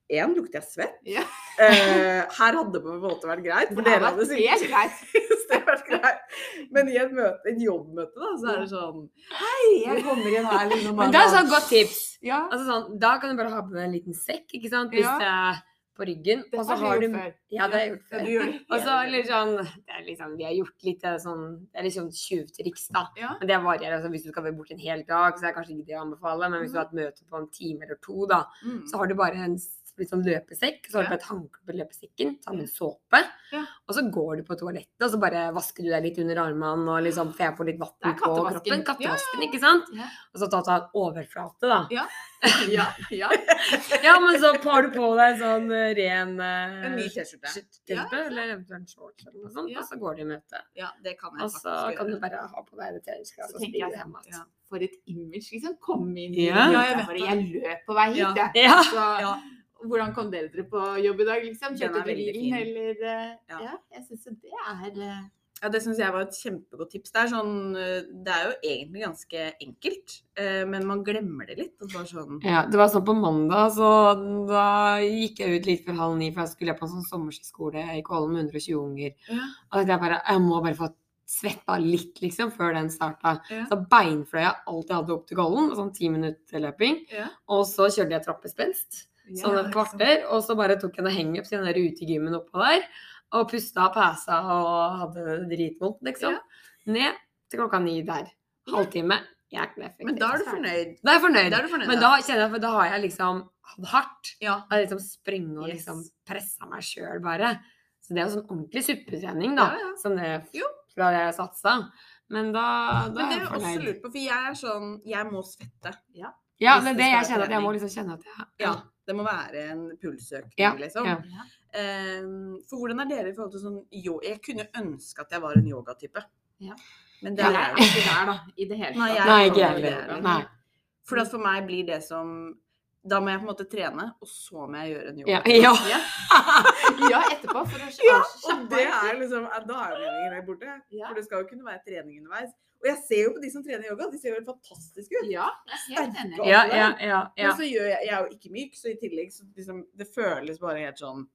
Én, lukter jeg svett? Ja. Eh, her hadde det på en måte vært greit, for Det dere hadde greit. det vært greit. Men i et, møte, et jobbmøte, da, så er det sånn Hei, jeg kommer inn her liksom. Men det er sånn godt tips. Ja. Altså sånn, da kan du bare ha på deg en liten sekk, ikke sant? Hvis Ja. det er på ryggen. Og så har du. Ja, det har jeg gjort før. Og så sånn Det er liksom Vi har gjort litt sånn Det er sånn tjuvtriks, da. Ja. Men det varierer. Altså, hvis du skal være borte en hel dag, så er det kanskje ikke det å anbefale. Men hvis du har et møte på en time eller to, da, mm. så har du bare en litt sånn løpesekk. Så har du på et håndkle på løpesekken, ta med såpe. Ja. Og så går du på toalettet, og så bare vasker du deg litt under armene og liksom får jeg på litt vann på kroppen. Kattevasken, ja, ikke sant? Ja. Og så ta, du en overflate, da. Ja. Ja. ja. Ja, men så har du på deg sånn eh, ren eh, En ny T-skjorte. T-skjorte, eller eventuelt shorts eller noe sånt, Ja. og så går du i møte. Ja, det kan jeg Og så faktisk kan du bare ha på deg det treningsglasset og spille hjemme. Ja. For et image, liksom. Komme inn Ja. Ja, jeg bare, jeg løp på vei hit, Ja. jeg. Ja. Så, Ja. Hvordan kom dere dere på jobb i dag, liksom? Kjørte er til veldig bilen, eller eh, Ja. Ja, jeg syns jo det er eh, Ja, det syns jeg var et kjempegodt tips. Det er, sånn, eh, det er jo egentlig ganske enkelt, eh, men man glemmer det litt. Og bare sånn Ja, det var sånn på mandag, så da gikk jeg ut litt før halv ni, for jeg skulle på en sånn sommerskole i Kollen med 120 unger. Ja. Og jeg bare, jeg må bare få svetta litt, liksom, før den starta. Ja. Så beinfløy jeg alt jeg hadde opp til Kollen, sånn ti minutter løping. Ja. Og så kjørte jeg trappespenst, sånn et kvarter, og så bare tok jeg en hangups i den der utegymmen oppå der, og pusta og pæsa og hadde det dritvondt, liksom. Ja. Ned til klokka ni der. Halvtime. Men da er du fornøyd. Da er jeg fornøyd. Da er fornøyd, Men da kjenner jeg, for da har jeg liksom hatt hardt. Ja. Jeg har liksom sprunget og liksom pressa meg sjøl, bare. Så det er jo sånn ordentlig suppetrening, da. Ja, ja. Som det Jo. fra det jeg satsa. Men da, da Men det er er jeg også lurt på, for jeg er sånn Jeg må svette. Ja, men det er det jeg kjenner at jeg må liksom kjenne at jeg Ja. Det må være en pulsøkning, Ja, liksom. ja. Ehm, for hvordan er dere i forhold til sånn yo Jeg kunne ønske at jeg var en yogatype. Ja. Men det er jeg ikke der, da. I det hele Nei, jeg Nei, er ikke jeg ikke heller. det. At for meg blir det som Da må jeg på en måte trene, og så må jeg gjøre en yoga. Ja. ja. Ja. etterpå. For å Ja, og det er liksom Da er jo meningen der borte. Ja. For det skal jo kunne være trening underveis. Og jeg ser jo på de som trener yoga, de ser jo helt fantastiske ut. Ja, helt enig. Ja, ja, ja, ja. Men så gjør jeg Jeg er jo ikke myk, så i tillegg så liksom Det føles bare helt sånn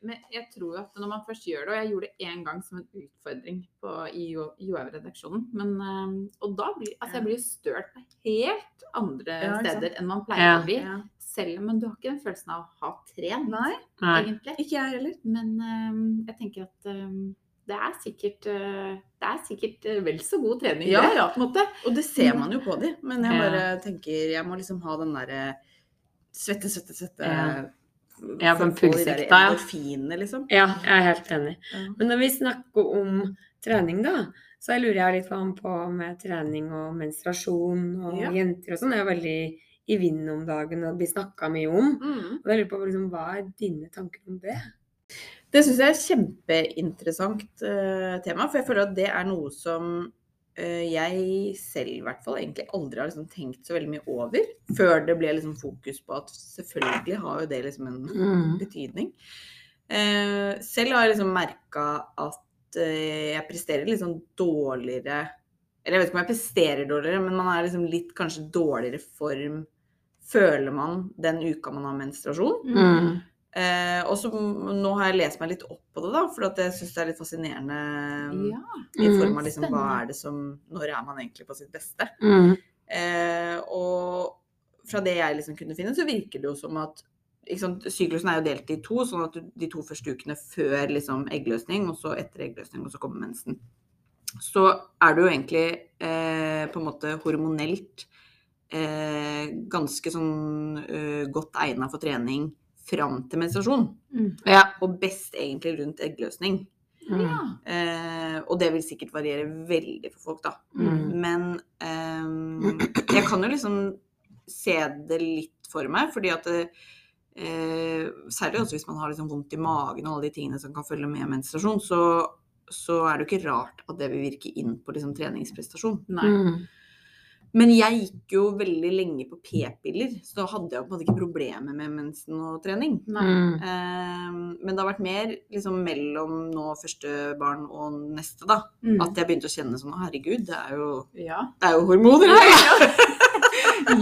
Men jeg tror jo at når man først gjør det, og jeg gjorde det én gang som en utfordring på, i JOV-redaksjonen, men eh, Og da blir altså jeg blir stølt på helt andre Ja, steder enn man pleier Ja. å bli. ja. Selv om du har ikke den følelsen av å ha trent, Nei, Nei. egentlig. ikke jeg heller. Men um, jeg tenker at um, det er sikkert Det er sikkert vel så god trening, Ja. det, ja, på en måte. Og det ser man jo på de, men jeg Ja. bare tenker Jeg må liksom ha den derre svette, svette, svette Ja. Ja, for å få de der pulsøkta, ja. liksom. Ja, jeg er helt enig. Ja. Men når vi snakker om trening, da, så jeg lurer jeg litt på, på med trening og menstruasjon og Ja. jenter og sånn. Det er jo veldig i vinden om dagen og blir snakka mye om. Mm. Og jeg lurer på liksom, hva er dine tanker om det? Det syns jeg er et kjempeinteressant uh, tema, for jeg føler at det er noe som jeg selv i hvert fall egentlig aldri har liksom tenkt så veldig mye over. Før det ble liksom fokus på at selvfølgelig har jo det liksom en betydning. Eh, selv har jeg liksom merka at eh, jeg presterer litt sånn dårligere Eller jeg vet ikke om jeg presterer dårligere, men man er liksom litt kanskje dårligere form, føler man, den uka man har menstruasjon. Mm. Eh, og så nå har jeg lest meg litt opp på det, da, for at jeg syns det er litt fascinerende Ja. i Mm. form av liksom hva er det som Når er man egentlig på sitt beste? Mm. Eh, og fra det jeg liksom kunne finne, så virker det jo som at sant, Syklusen er jo delt i to, sånn at du- de to første ukene før liksom eggløsning, og så etter eggløsning, og så kommer mensen. Så er du jo egentlig eh, på en måte hormonelt eh, ganske sånn eh, godt egna for trening fram til menstruasjon. Mm. Ja. Og best egentlig rundt eggløsning. Mm. Eh, og det vil sikkert variere veldig for folk, da. Mm. Men eh, jeg kan jo liksom se det litt for meg, fordi at eh, Særlig også hvis man har liksom vondt i magen og alle de tingene som kan følge med menstruasjon, så, så er det jo ikke rart at det vil virke inn på liksom treningsprestasjon. Nei. Men jeg gikk jo veldig lenge på p-piller, så da hadde jeg på en måte ikke problemer med mensen og trening. Mm. Ehm, men det har vært mer liksom mellom nå første barn og neste, da. Mm. At jeg begynte å kjenne sånn Herregud, det er jo, Ja. det er jo hormoner!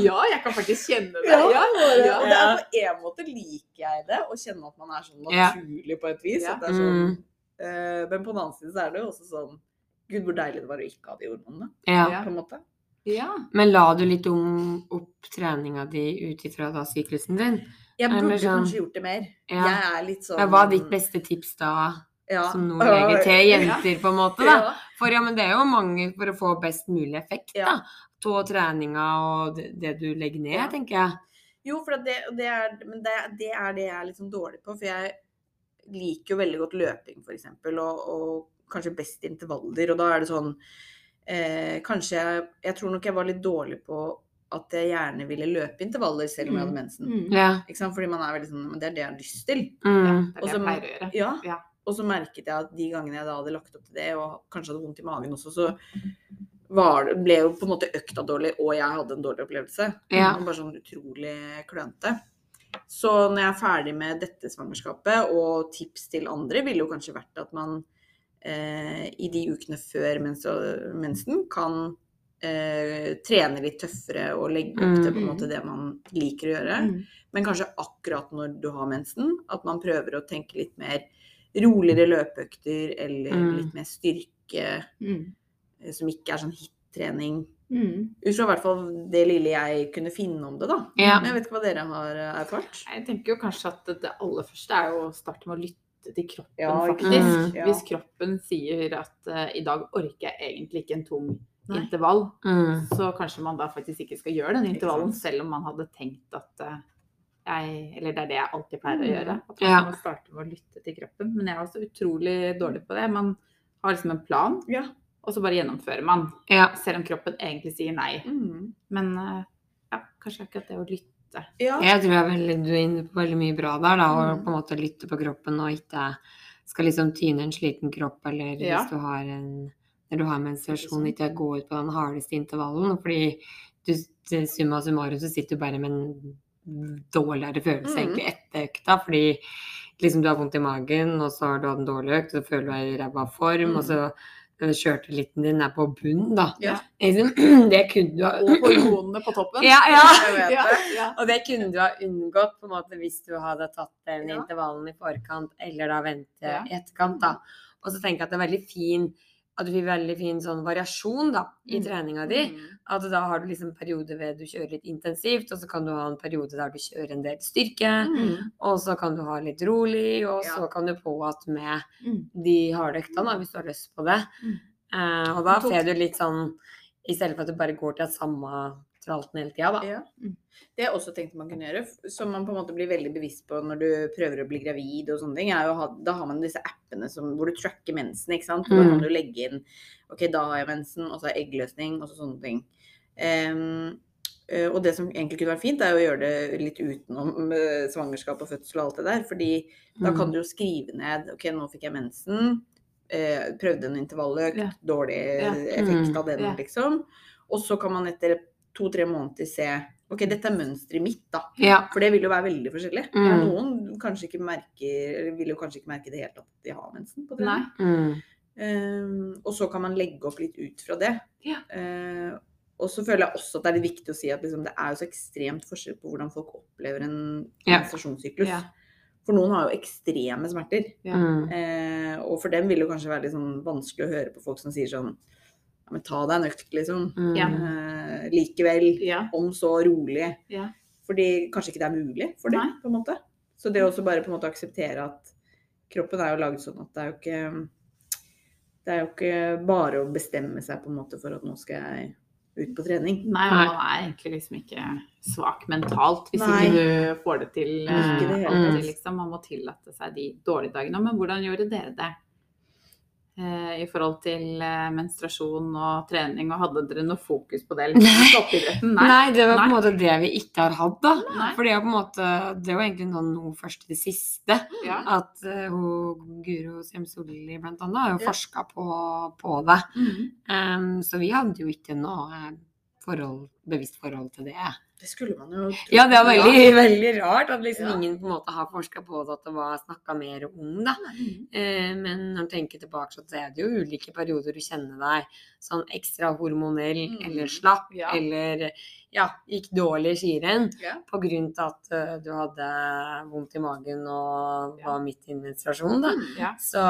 ja, jeg kan faktisk kjenne det. Ja, Ja, ja. Og det er på en måte liker jeg det, å kjenne at man er sånn Ja. naturlig på et vis. Ja. At det er sånn, Mm. eh, men på den annen side så er det jo også sånn Gud, hvor deilig det var å ikke ha de hormonene, Ja. Ja. på en måte. Ja. Men la du litt om opp treninga di ut ifra da syklusen din? Jeg burde sånn- kanskje gjort det mer. Ja. Jeg er litt sånn Hva var ditt beste tips da, ja. som nå legger til jenter, på en måte? da? Ja. For ja, men det er jo mange for å få best mulig effekt, da. Av treninga og det, det du legger ned, tenker jeg. Jo, for det, det, er, men det, det er det jeg er sånn dårlig på. For jeg liker jo veldig godt løping, f.eks. Og, og kanskje best intervaller. Og da er det sånn eh, Kanskje jeg Jeg tror nok jeg var litt dårlig på at jeg gjerne ville løpe intervaller selv om jeg hadde mensen. Mm. Ja. Ikke sant? Fordi man er veldig sånn Men det er det jeg har lyst til. Ja, Mm. det er Og det så- jeg pleier å gjøre. Ja. Ja. Og så merket jeg at de gangene jeg da hadde lagt opp til det, og kanskje hadde vondt i magen også, så var, det- ble jo på en måte økta dårlig, og jeg hadde en dårlig opplevelse. Ja. Bare sånn utrolig klønete. Så når jeg er ferdig med dette svangerskapet, og tips til andre ville jo kanskje vært at man eh, i de ukene før mens, mensen kan eh, trene litt tøffere og legge opp til på en Mm. måte det man liker å gjøre. Mm. Men kanskje akkurat når du har mensen, at man prøver å tenke litt mer roligere løpeøkter eller Mm. litt mer styrke, Mm. eh, som ikke er sånn hit-trening. Mm. Ut fra hvert fall det lille jeg kunne finne om det, da. Ja. Men jeg vet ikke hva dere har eh, erfart. Jeg tenker jo kanskje at det aller første er jo å starte med å lytte til kroppen, Ja, faktisk. Mm, Ja. Hvis kroppen sier at uh, i dag orker jeg egentlig ikke en tung Nei. intervall, Mm. så kanskje man da faktisk ikke skal gjøre den intervallen, selv om man hadde tenkt at uh, jeg Eller det er det jeg alltid pleier å Mm. gjøre. At man Ja. må starte med å lytte til kroppen. Men jeg er også utrolig dårlig på det. Man har liksom en plan, Ja. og så bare gjennomfører man. Ja. Selv om kroppen egentlig sier nei. Mm. Men eh, ja, kanskje akkurat det å lytte. Ja. Jeg tror jeg er veldig, du er inne på veldig mye bra der, da. Å Mm. på en måte lytte på kroppen og ikke skal liksom tyne en sliten kropp, eller Ja. hvis du har en når du har menstruasjon, ikke gå ut på den hardeste intervallen. Fordi du, summa summarum så sitter du bare med en dårligere følelse Mm. egentlig etter økta. Fordi liksom du har vondt i magen, og så har du hatt en dårlig økt, og så føler du deg i ræva form, Mm. og så øh, skjørteliten din er på bunnen, da. Ja. Det kunne du ha Og hormonene på toppen. Ja, ja. Ja, det. ja. og det kunne du ha unngått på en måte hvis du hadde tatt den Ja. intervallen i forkant, eller da vente Ja. i etterkant. da. Og så tenker jeg at det er veldig fin at du får veldig fin sånn variasjon da, i Mm. treninga di. Mm. At da har du liksom perioder ved du kjører litt intensivt, og så kan du ha en periode der du kjører en del styrke. Mm. Og så kan du ha litt rolig, og så kan du på at med Mm. de harde øktene, hvis du har lyst på det. Mm. Eh, og da ser får du litt sånn I stedet for at du bare går til samme tralten hele tida, da. Ja. Mm. Det jeg også tenkte man kunne gjøre, som man på en måte blir veldig bevisst på når du prøver å bli gravid og sånne ting, ha, da har man disse appene som, hvor du tracker mensen, ikke sant. Da Mm. kan du legge inn OK, da har jeg mensen, og så er eggløsning, og så sånne ting. Eh, og det som egentlig kunne vært fint, er å gjøre det litt utenom eh, svangerskap og fødsel og alt det der. Fordi da Mm. kan du jo skrive ned OK, nå fikk jeg mensen. Eh, prøvde en intervalløkt. Ja. Dårlig Ja. effekt Mm. av den, Ja. liksom. Og så kan man etter to-tre måneder se Ok, dette er mønsteret mitt, da. Ja. For det vil jo være veldig forskjellig. Mm. Noen kanskje ikke merker, vil jo kanskje ikke merke det helt at de har mensen på trening. Mm. Um, og så kan man legge opp litt ut fra det. Ja. Uh, og så føler jeg også at det er litt viktig å si at liksom, det er jo så ekstremt forskjell på hvordan folk opplever en Ja. menstruasjonssyklus. Ja. For noen har jo ekstreme smerter. Ja. Eh, og for dem vil det kanskje være litt sånn vanskelig å høre på folk som sier sånn men ta deg en økt, liksom. Mm. Ja. Eh, likevel, Ja. om så rolig. Ja. Fordi kanskje ikke det er mulig for dem, på en måte. Så det å også bare på en måte akseptere at kroppen er jo laget sånn at det er jo ikke Det er jo ikke bare å bestemme seg på en måte for at nå skal jeg ut på trening. Nei, man er egentlig liksom ikke svak mentalt hvis Nei. ikke du får det til. Ikke det hele eh, liksom. Man må tillate seg de dårlige dagene. Men hvordan gjorde dere det? Eh, I forhold til eh, menstruasjon og trening, og hadde dere noe fokus på det? Liksom, Nei. Nei, det var på en måte det vi ikke har hatt, da. Nei. For det er på en måte Det var egentlig noe, noe først til det siste. Ja. At uh, hun, Guro Semsolli blant annet har jo Ja. forska på, på det. Mhm. Um, så vi hadde jo ikke noe forhold, bevisst forhold til det. Det skulle man jo tro. Ja, det er veldig, veldig rart at liksom Ja. ingen på en måte har forska på det, at det var snakka mer om det. Eh, men når du tenker tilbake, så er det jo ulike perioder du kjenner deg sånn ekstra hormonell Mm. eller slapp, Ja. eller ja, gikk dårlig i skirenn Ja. på grunn til at uh, du hadde vondt i magen og var midt i en menstruasjon, da. Ja. Så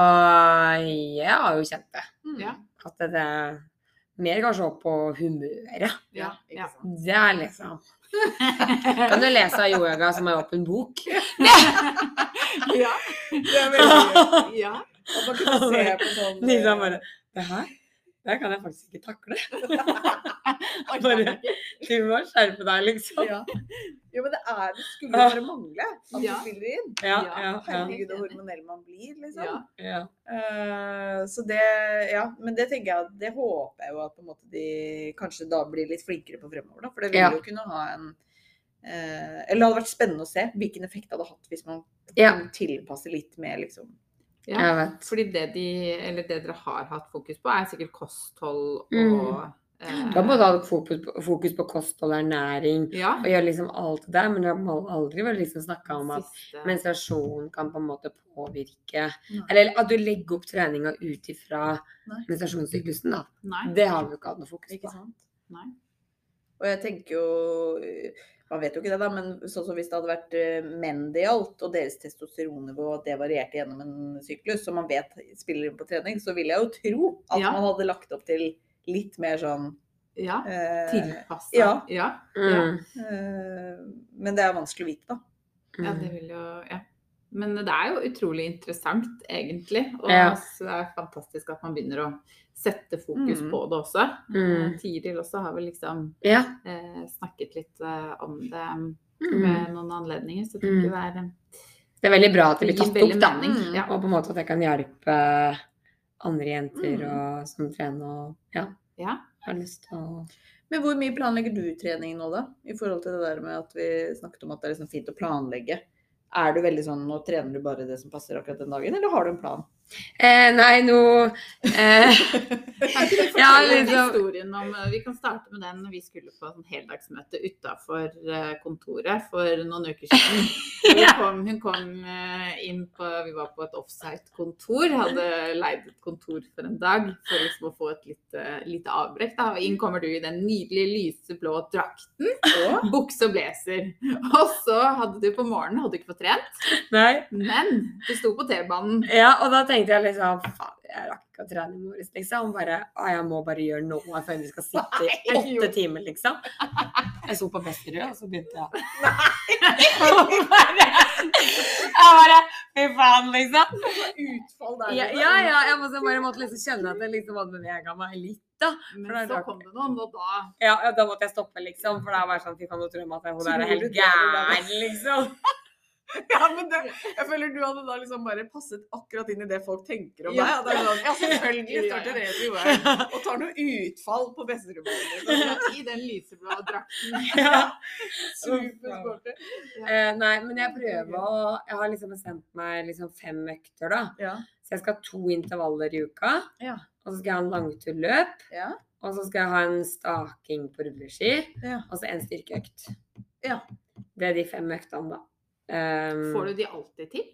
jeg har jo kjent det. Mm. At det er mer kanskje opp på humøret. Ja. Ja. Det er liksom Kan du lese av yoga som er åpen bok? Ja, det er veldig gøy. ja. Og man kunne se på sånn Nina eh, bare Det her det kan jeg faktisk ikke takle. Bare, du må skjerpe deg, liksom. Ja. Jo, men det er det skulle bare mangle at Ja. du spiller inn. Ja, Ja, ja, ja. Herregud, så hormonell man blir, liksom. Ja. ja. Eh, så det Ja, men det tenker jeg at det håper jeg jo at på en måte de kanskje da blir litt flinkere på fremover, da. For det vil Ja. jo kunne ha en uh, Eller det hadde vært spennende å se hvilken effekt det hadde hatt hvis man Ja. kunne tilpasse litt mer, liksom. Ja. Fordi det, de, eller det dere har hatt fokus på, er sikkert kosthold og Mm. eh, Du har både hatt fokus på, fokus på kosthold og ernæring Ja. og gjør liksom alt det der, men du har aldri vel liksom snakka om at Siste- menstruasjon kan på en måte påvirke Nei. Eller at du legger opp treninga ut ifra menstruasjonssyklusen, da. Nei. Det har vi jo ikke hatt noe fokus Ikke på. Og jeg tenker jo Man vet jo ikke det, da, men sånn som hvis det hadde vært eh, menn det gjaldt, og deres testosteronnivå, det varierte gjennom en syklus, som man vet spiller inn på trening, så vil jeg jo tro at Ja. man hadde lagt opp til litt mer sånn Ja. eh, Tilpassa. ja. Ja. Mm. eh, Men det er vanskelig å vite, da. ja, det vil jo Ja. Men det er jo utrolig interessant, egentlig. Og Ja. det er fantastisk at man begynner å sette fokus Mm. på det også. Mm. Eh, Tiril også har vel liksom Ja. eh, snakket litt eh, om det Mm. ved noen anledninger, så jeg Mm. det er eh, Det er veldig bra at det det blir tatt opp, da. Mm. Ja. Og på en måte at jeg kan hjelpe andre jenter Mm. og, som trener og ja, ja. har lyst til å Men hvor mye planlegger du trening nå, da? I forhold til det der med at vi snakket om at det er liksom fint å planlegge. Er du veldig sånn Nå trener du bare det som passer akkurat den dagen, eller har du en plan? Eh, Nei, nå eh, Kan ikke du fortelle Ja, liksom- historien om eh, Vi kan starte med den vi skulle på sånn heldagsmøte utafor kontoret for noen uker siden. Hun kom, hun kom eh, inn på Vi var på et offsite-kontor. Hadde leid et kontor for en dag for liksom å få et lite, lite avbrekk. Da. Inn kommer du i den nydelige lyseblå drakten, Og bukse og blazer. Og så hadde du på morgenen hadde du ikke fått trent, Nei. men du sto på T-banen. Ja, og da tenkte jeg liksom Faen, jeg rakk ikke å trene i morges, liksom. Bare, å, jeg må bare gjøre noe før vi skal sitte i åtte timer, liksom. Jeg så på Besterød, og så begynte jeg Nei! Jeg bare Fy faen, liksom. utfall der. Ja, ja, ja jeg måtte, bare måtte liksom kjenne at jeg liksom hadde bevega meg litt, da. Men er så kom det noen, og da Ja, ja, da måtte jeg stoppe, liksom. For det var bare sånn Fy faen, nå tror de at hun der er helt gæren, liksom. Ja, men det, jeg føler du hadde da liksom bare passet akkurat inn i det folk tenker om Ja. deg. det er sånn, ja, selvfølgelig starter Therese i veien og tar noe utfall på besterommet. I den lyseblå drakten. Ja. Supersporty. Eh, nei, men jeg prøver å Jeg har liksom bestemt meg liksom fem økter, da. Ja. Så jeg skal ha to intervaller i uka. Ja. Og så skal jeg ha en langturløp. Ja. Og så skal jeg ha en staking på rulleski, Ja. og så en styrkeøkt. Ja. Det er de fem øktene, da. Um, Får du de alltid til?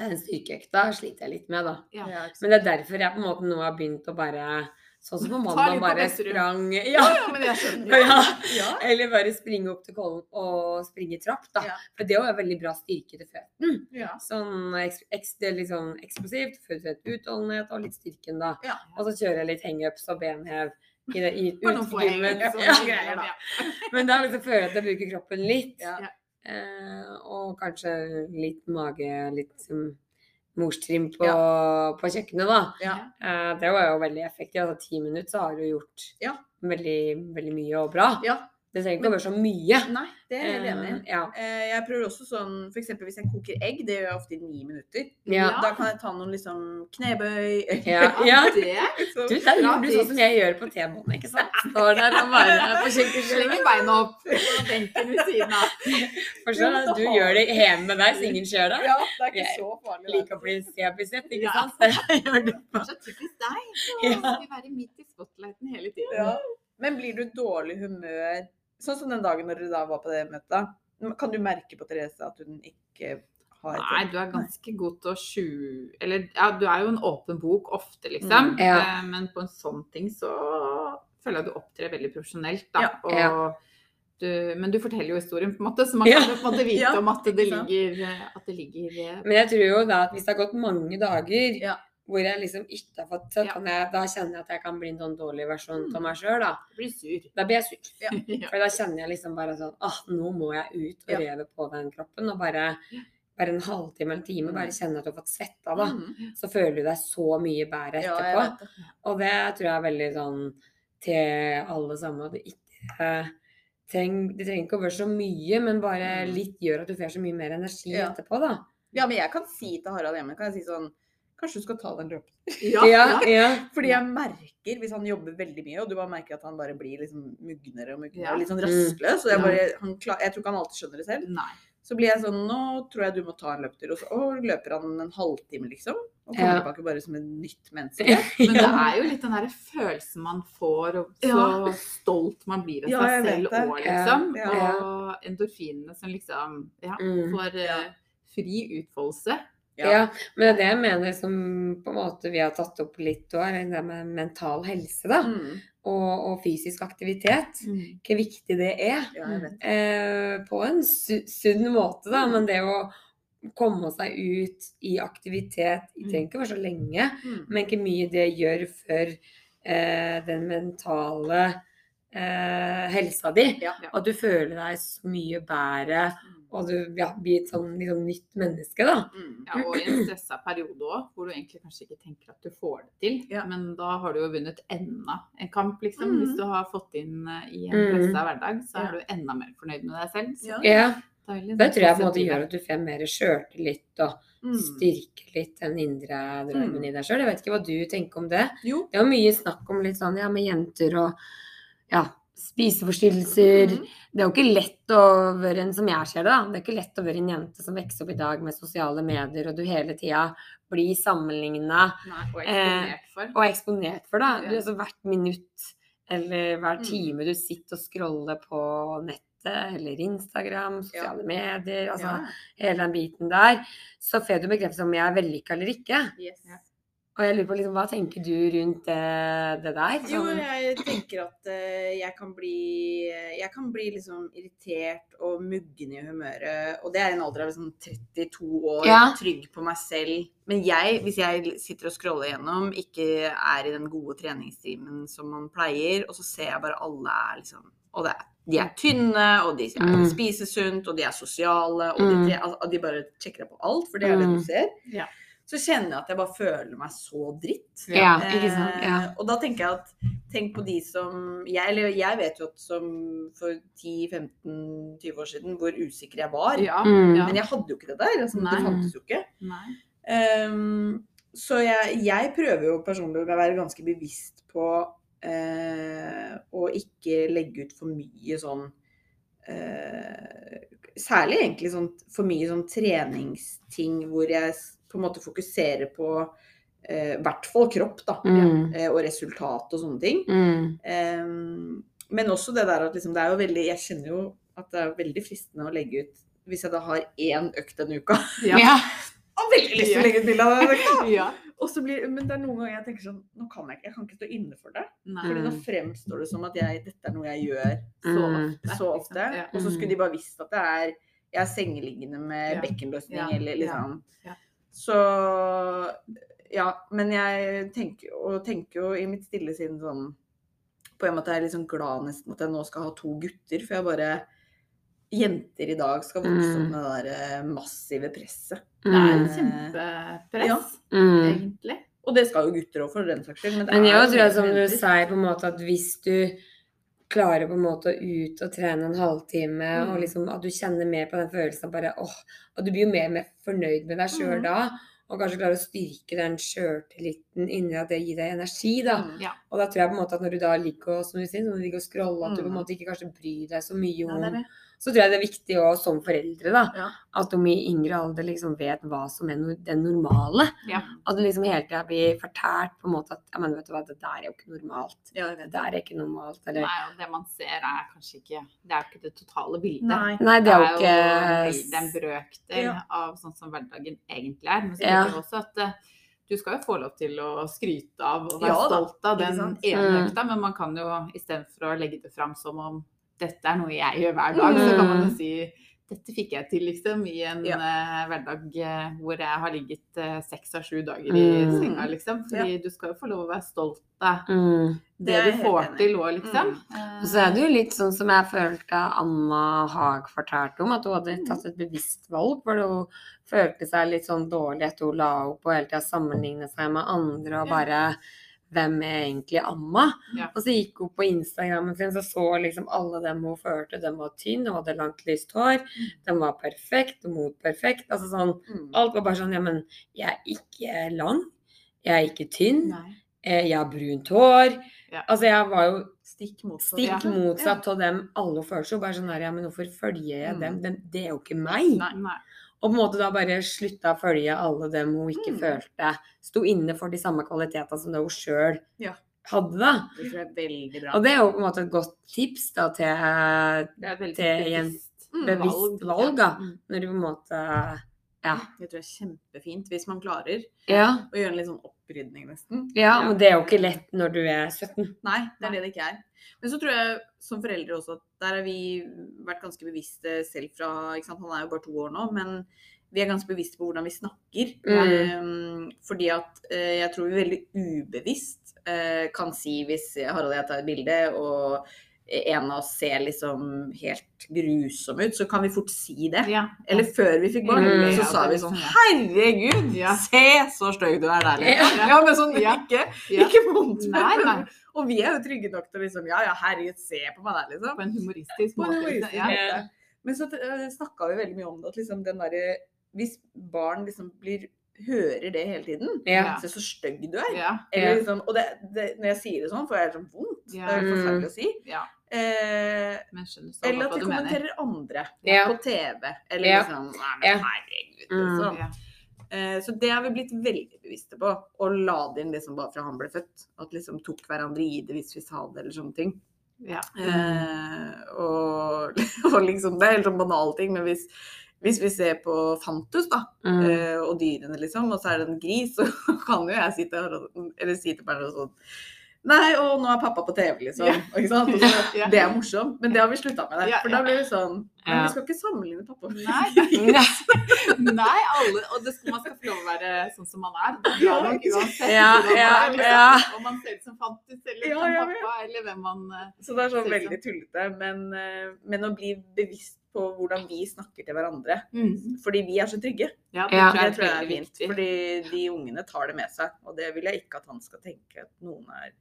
Den styrkeøkta sliter jeg litt med, da. Ja. Men det er derfor jeg på en måte nå har begynt å bare Sånn som på mandag bare sprang Ja, ja, ja, men jeg skjønner. ja. Ja. Eller bare springe opp til Kollen og springe trapp, da. Ja. For det er jo veldig bra styrke til føttene. Ja. Sånn eks, eks, det er litt sånn eksplosivt, født utholdenhet og litt styrken, da. Ja. Og så kjører jeg litt hangups og benhev i det, i, ut da. Men da liksom føler jeg at jeg bruker kroppen litt. Ja. Eh, og kanskje litt mage, litt um, morstrim på, på kjøkkenet, da. Ja. Eh, det var jo veldig effektivt. Altså ti minutter så har du gjort Ja. veldig, veldig mye og bra. Det trenger ikke å være så mye. Nei, det er jeg enig i. Eh, ja. Eh, Jeg prøver også sånn, eksempel hvis jeg koker egg, det gjør jeg ofte i ni minutter. Ja. Da kan jeg ta noen liksom knebøy. Ja. ja. Det Så- Du, der gjør du sånn som jeg gjør på T-banen, ikke sant? Står der og bare på kjøkkenet. Slenger beina opp på benken ved siden av. Forstår du? Du gjør det hjemme med deg, så ingen ser deg. Ja, det er ikke Jeg så farlig. Liker å bli sebisett, ikke sant? Det gjør på. Så typisk deg. Du skal være midt i spotlighten hele tiden. Ja. Men blir du dårlig humør Sånn som den dagen når dere da var på det møtet. da. Kan du merke på Therese at hun ikke har et Nei, du er ganske god til å skjule Eller ja, du er jo en åpen bok ofte, liksom. Mm, ja. Eh, Men på en sånn ting så føler jeg du opptrer veldig profesjonelt, da. Ja, Og ja. Du, men du forteller jo historien, på en måte, så man kan på en måte vite Ja, om at det ligger, at det ligger eh, Men jeg tror jo da at hvis det har gått mange dager Ja. Hvor jeg liksom fått så Ja. kan jeg, Da kjenner jeg at jeg kan bli en sånn dårlig versjon Mm. av meg sjøl, da. blir sur. Da blir jeg sur. Ja. For da kjenner jeg liksom bare sånn ah, nå må jeg ut og Ja. reve på den kroppen. Og bare, bare en halvtime eller en time bare kjenne at du har fått svetta, da. Mm. Så føler du deg så mye bedre etterpå. det. Og det tror jeg er veldig sånn til alle sammen. At det ikke treng, det trenger ikke å være så mye, men bare Mm. litt gjør at du får så mye mer energi etterpå, da. Ja, men jeg kan si til Harald hjemme kan jeg si sånn Kanskje du skal ta den løpen? Ja, Ja, ja. ja. Fordi jeg merker, hvis han jobber veldig mye, og du bare merker at han bare blir liksom mugnere og mugnere, Ja. og litt sånn Mm. rastløs, og jeg bare, han klar, jeg tror ikke han alltid skjønner det selv, Nei. så blir jeg sånn, nå tror jeg du må ta en løpetur, og så og løper han en halvtime liksom, og kommer Ja. tilbake bare som en nytt menneske. Men det er jo litt den derre følelsen man får, og så Ja. stolt man blir av Ja, seg selv òg, liksom. Ja. Og endorfinene som liksom ja, Mm. får Ja. fri utfoldelse. Ja, men det er det jeg mener som på en måte vi har tatt opp litt òg, det med mental helse, da. Mm. Og, og fysisk aktivitet. Hvor viktig det er. Ja. Eh, på en su sunn måte, da. Men det å komme seg ut i aktivitet Det trenger ikke være så lenge, Mm. men hvor mye det gjør for eh, den mentale eh, helsa di. Ja. At du føler deg så mye bedre, og du ja, blir et sånn sånn nytt menneske, da. Mm. Ja, og i en stressa periode òg, hvor du egentlig kanskje ikke tenker at du får det til. Ja. Men da har du jo vunnet enda en kamp, liksom. Mm. Hvis du har fått inn eh, i en Mhm. pressa hverdag, så er du enda mer fornøyd med deg selv. Så Ja. Deilig. Det tror jeg på en måte gjør at du får mer sjøltillit og Mm. styrker litt den indre drømmen i deg sjøl. Jeg vet ikke hva du tenker om det. Jo. Det er jo mye snakk om litt sånn ja, med jenter og ja, spiseforstyrrelser. Mm. Det er jo ikke lett å være en, som jeg ser det, da. Det er ikke lett å være en jente som vokser opp i dag med sosiale medier, og du hele tida blir sammenligna og Eh, og eksponert for. Ja. Du, altså, hvert minutt eller hver Mm. time du sitter og scroller på nettet eller Instagram, sosiale medier, altså Ja. hele den biten der, så får du bekreftelse om jeg er vellykka eller ikke. Yes. Og jeg lurer på liksom, hva tenker du rundt det, det der? Jo, Sånn- jeg tenker at uh, jeg kan bli Jeg kan bli liksom irritert og muggen i humøret. Og det er en alder av liksom 32 år, Ja. trygg på meg selv. Men jeg, hvis jeg sitter og scroller gjennom, ikke er i den gode treningstimen som man pleier, og så ser jeg bare alle er liksom Og det er, de er tynne, og de Mm. spiser sunt, og de er sosiale, og Mm. de, altså, de bare sjekker deg på alt, for det er det Mm. du ser. Ja. Så kjenner jeg at jeg bare føler meg så dritt. Ja, ikke sant. Ja. Eh, og da tenker jeg at tenk på de som jeg, eller jeg vet jo at som for 10-15-20 år siden hvor usikker jeg var. Ja, Mm. Men jeg hadde jo ikke det der. Altså, det fantes jo ikke. Ehm, så jeg, jeg prøver jo personlig å være ganske bevisst på eh, å ikke legge ut for mye sånn eh, Særlig egentlig sånn for mye sånn treningsting hvor jeg på en måte fokusere på eh, I hvert fall kropp, da. Mm. eh, Og resultat og sånne ting. Mm. Em, men også det der at liksom, det er jo veldig Jeg kjenner jo at det er veldig fristende å legge ut Hvis jeg da har én økt denne uka Ja. Ja. Har veldig lyst til å legge ut bilde av den økta! ja. Og så blir, men det er noen ganger jeg tenker sånn Nå kan jeg ikke, jeg kan ikke stå inne for det. Nei. Fordi da Mm. fremstår det som at jeg, dette er noe jeg gjør Så Mm. ofte. så ofte. Ja. Og så Mm. skulle de bare visst at det er jeg er sengeliggende med Ja. bekkenløsning Ja. eller liksom Ja. Så ja. Men jeg tenker, og tenker jo i mitt stille sinn sånn På en måte er jeg sånn glad nesten at jeg nå skal ha to gutter, for jeg bare Jenter i dag skal vokse opp Mm. med det der eh, massive presset. Det er Mm. et kjempepress, Ja. Mm. egentlig. Og det skal jo gutter òg, for den saks skyld. Men det Men er jeg jo tror jeg, som du sier, på en måte at hvis du klarer på en måte å ut og trene en halvtime, og Mm. liksom at du kjenner mer på den følelsen av bare åh, Og du blir jo mer mer fornøyd med deg sjøl Mm. da, og kanskje klarer å styrke den sjøltilliten inni at det gir deg energi, da. Mm. Ja. Og da tror jeg på en måte at når du da ligger og, som du sier, når du ligger og scroller, at du på en Mm. måte ikke kanskje bryr deg så mye om det det. Så tror jeg det er viktig også, som foreldre, da, Ja. at de i yngre alder liksom vet hva som er det den normale. Ja. At du liksom hele tida blir fortært på en måte at ja, men vet du hva, det der er jo ikke normalt. Ja, Det der er ikke normalt. Eller Nei, og det man ser er kanskje ikke Det er jo ikke det totale bildet. Nei. Nei, det er jo en ikke vel- en brøkdel Ja. av sånn som hverdagen egentlig er. Men så Ja. tenker jeg også at eh, du skal jo få lov til å skryte av og være Ja stolt av den ene Mm. økta, men man kan jo istedenfor å legge det fram som om dette er noe jeg gjør hver dag, så kan man jo Mm. si dette fikk jeg til, liksom, i en Ja. uh, hverdag uh, hvor jeg har ligget eh, seks av sju dager i Mm. senga, liksom. Fordi du skal jo få lov å være stolt av mm. det, Det du får til òg, liksom. Og så er det jo litt sånn som jeg følte Anna Haag fortalte om, at hun hadde tatt et bevisst valg. For hun følte seg litt sånn dårlig etter hun la opp og hele tida sammenligne seg med andre og Ja. Hvem er egentlig amma?' Ja. Og så gikk hun på Instagrammen sin, så så liksom alle dem hun følte. De var tynne, hun hadde langt, lyst hår. De var perfekt, og mot perfekt. Altså sånn, Mm. alt var bare sånn, ja, men jeg er ikke lang. Jeg er ikke tynn. Nei. eh, Jeg har brunt hår. Ja. Altså, jeg var jo Stikk motsatt. stikk Ja. motsatt av dem alle følte. så Bare sånn her, ja, men hvorfor følger jeg Mm. dem? dem? Det er jo ikke meg. Nei. Nei. Og på en måte da bare slutta å følge alle dem hun ikke Mm. følte sto inne for de samme kvalitetene som det hun sjøl Ja. hadde, da. Det tror jeg er veldig bra. Og det er jo på en måte et godt tips da til Det er Til bevisst bevisst valg, da. Mm. Når du på en måte Ja. Det tror jeg er kjempefint hvis man klarer Ja, å gjøre en litt sånn opprydning, nesten. ja men det er jo ikke lett når du er 17. Nei, det er det det ikke er. Men så tror jeg som foreldre også at der har vi vært ganske bevisste selv fra ikke sant? Han er jo bare to år nå, men vi er ganske bevisste på hvordan vi snakker. Mm. Eh, fordi at eh, jeg tror vi veldig ubevisst eh, kan si hvis Harald og jeg tar et bilde, og en av oss ser liksom helt grusom ut, så kan vi fort si det. Ja. Eller før vi fikk barn, Mm. så Ja, sa vi sånn liksom. Herregud, Ja. se så stygg du er der, liksom. Ja. Ja, men sånn Ja. ikke, Ja. ikke vondt. Nei, nei. Og vi er jo trygge nok til liksom Ja, ja, herregud, se på meg der, liksom. På en humoristisk en måte. humoristisk Ja. måte. Men så uh, snakka vi veldig mye om det, at liksom den derre Hvis barn liksom blir hører det hele tiden Ja. Se så stygg du er. Ja. Eller liksom, og det, det, når jeg sier det sånn, får jeg helt sånn vondt. Det er forferdelig å si. ja. Eh, så eller at de kommenterer andre Ja. på TV. Eller Ja. liksom Nei, men herregud. Mm. Liksom. Ja. Eh, Så det har vi blitt veldig bevisste på. Å la det inn liksom bare fra han ble født. At liksom tok hverandre i det hvis vi sa det, eller sånne ting. Ja. Eh, og, og liksom, det er helt sånn banale ting, men hvis, hvis vi ser på Fantus, da, Mm. eh, og dyrene, liksom, og så er det en gris, så kan jo jeg sitte her og, eller si til Bernhard sånn Nei, og nå er pappa på TV, liksom. Ja. Ikke sant? Og så, Det er morsomt, men det har vi slutta med. Det. Ja, For da blir det sånn Men vi skal ikke sammenligne pappa med Nei. Nei, alle, og det skal, man skal få lov å være sånn som man er. Nok uansett Ja, ja, liksom. ja. Om man ser ut som Fantis eller Ja, som pappa, eller hvem man eh, Så det er sånn veldig tullete. Men, eh, men å bli bevisst på hvordan vi snakker til hverandre. mm. Fordi vi er så trygge. Ja, det Ja. tror jeg Det tror jeg er fint. Fordi de ungene tar det med seg. Og det vil jeg ikke at han skal tenke at noen er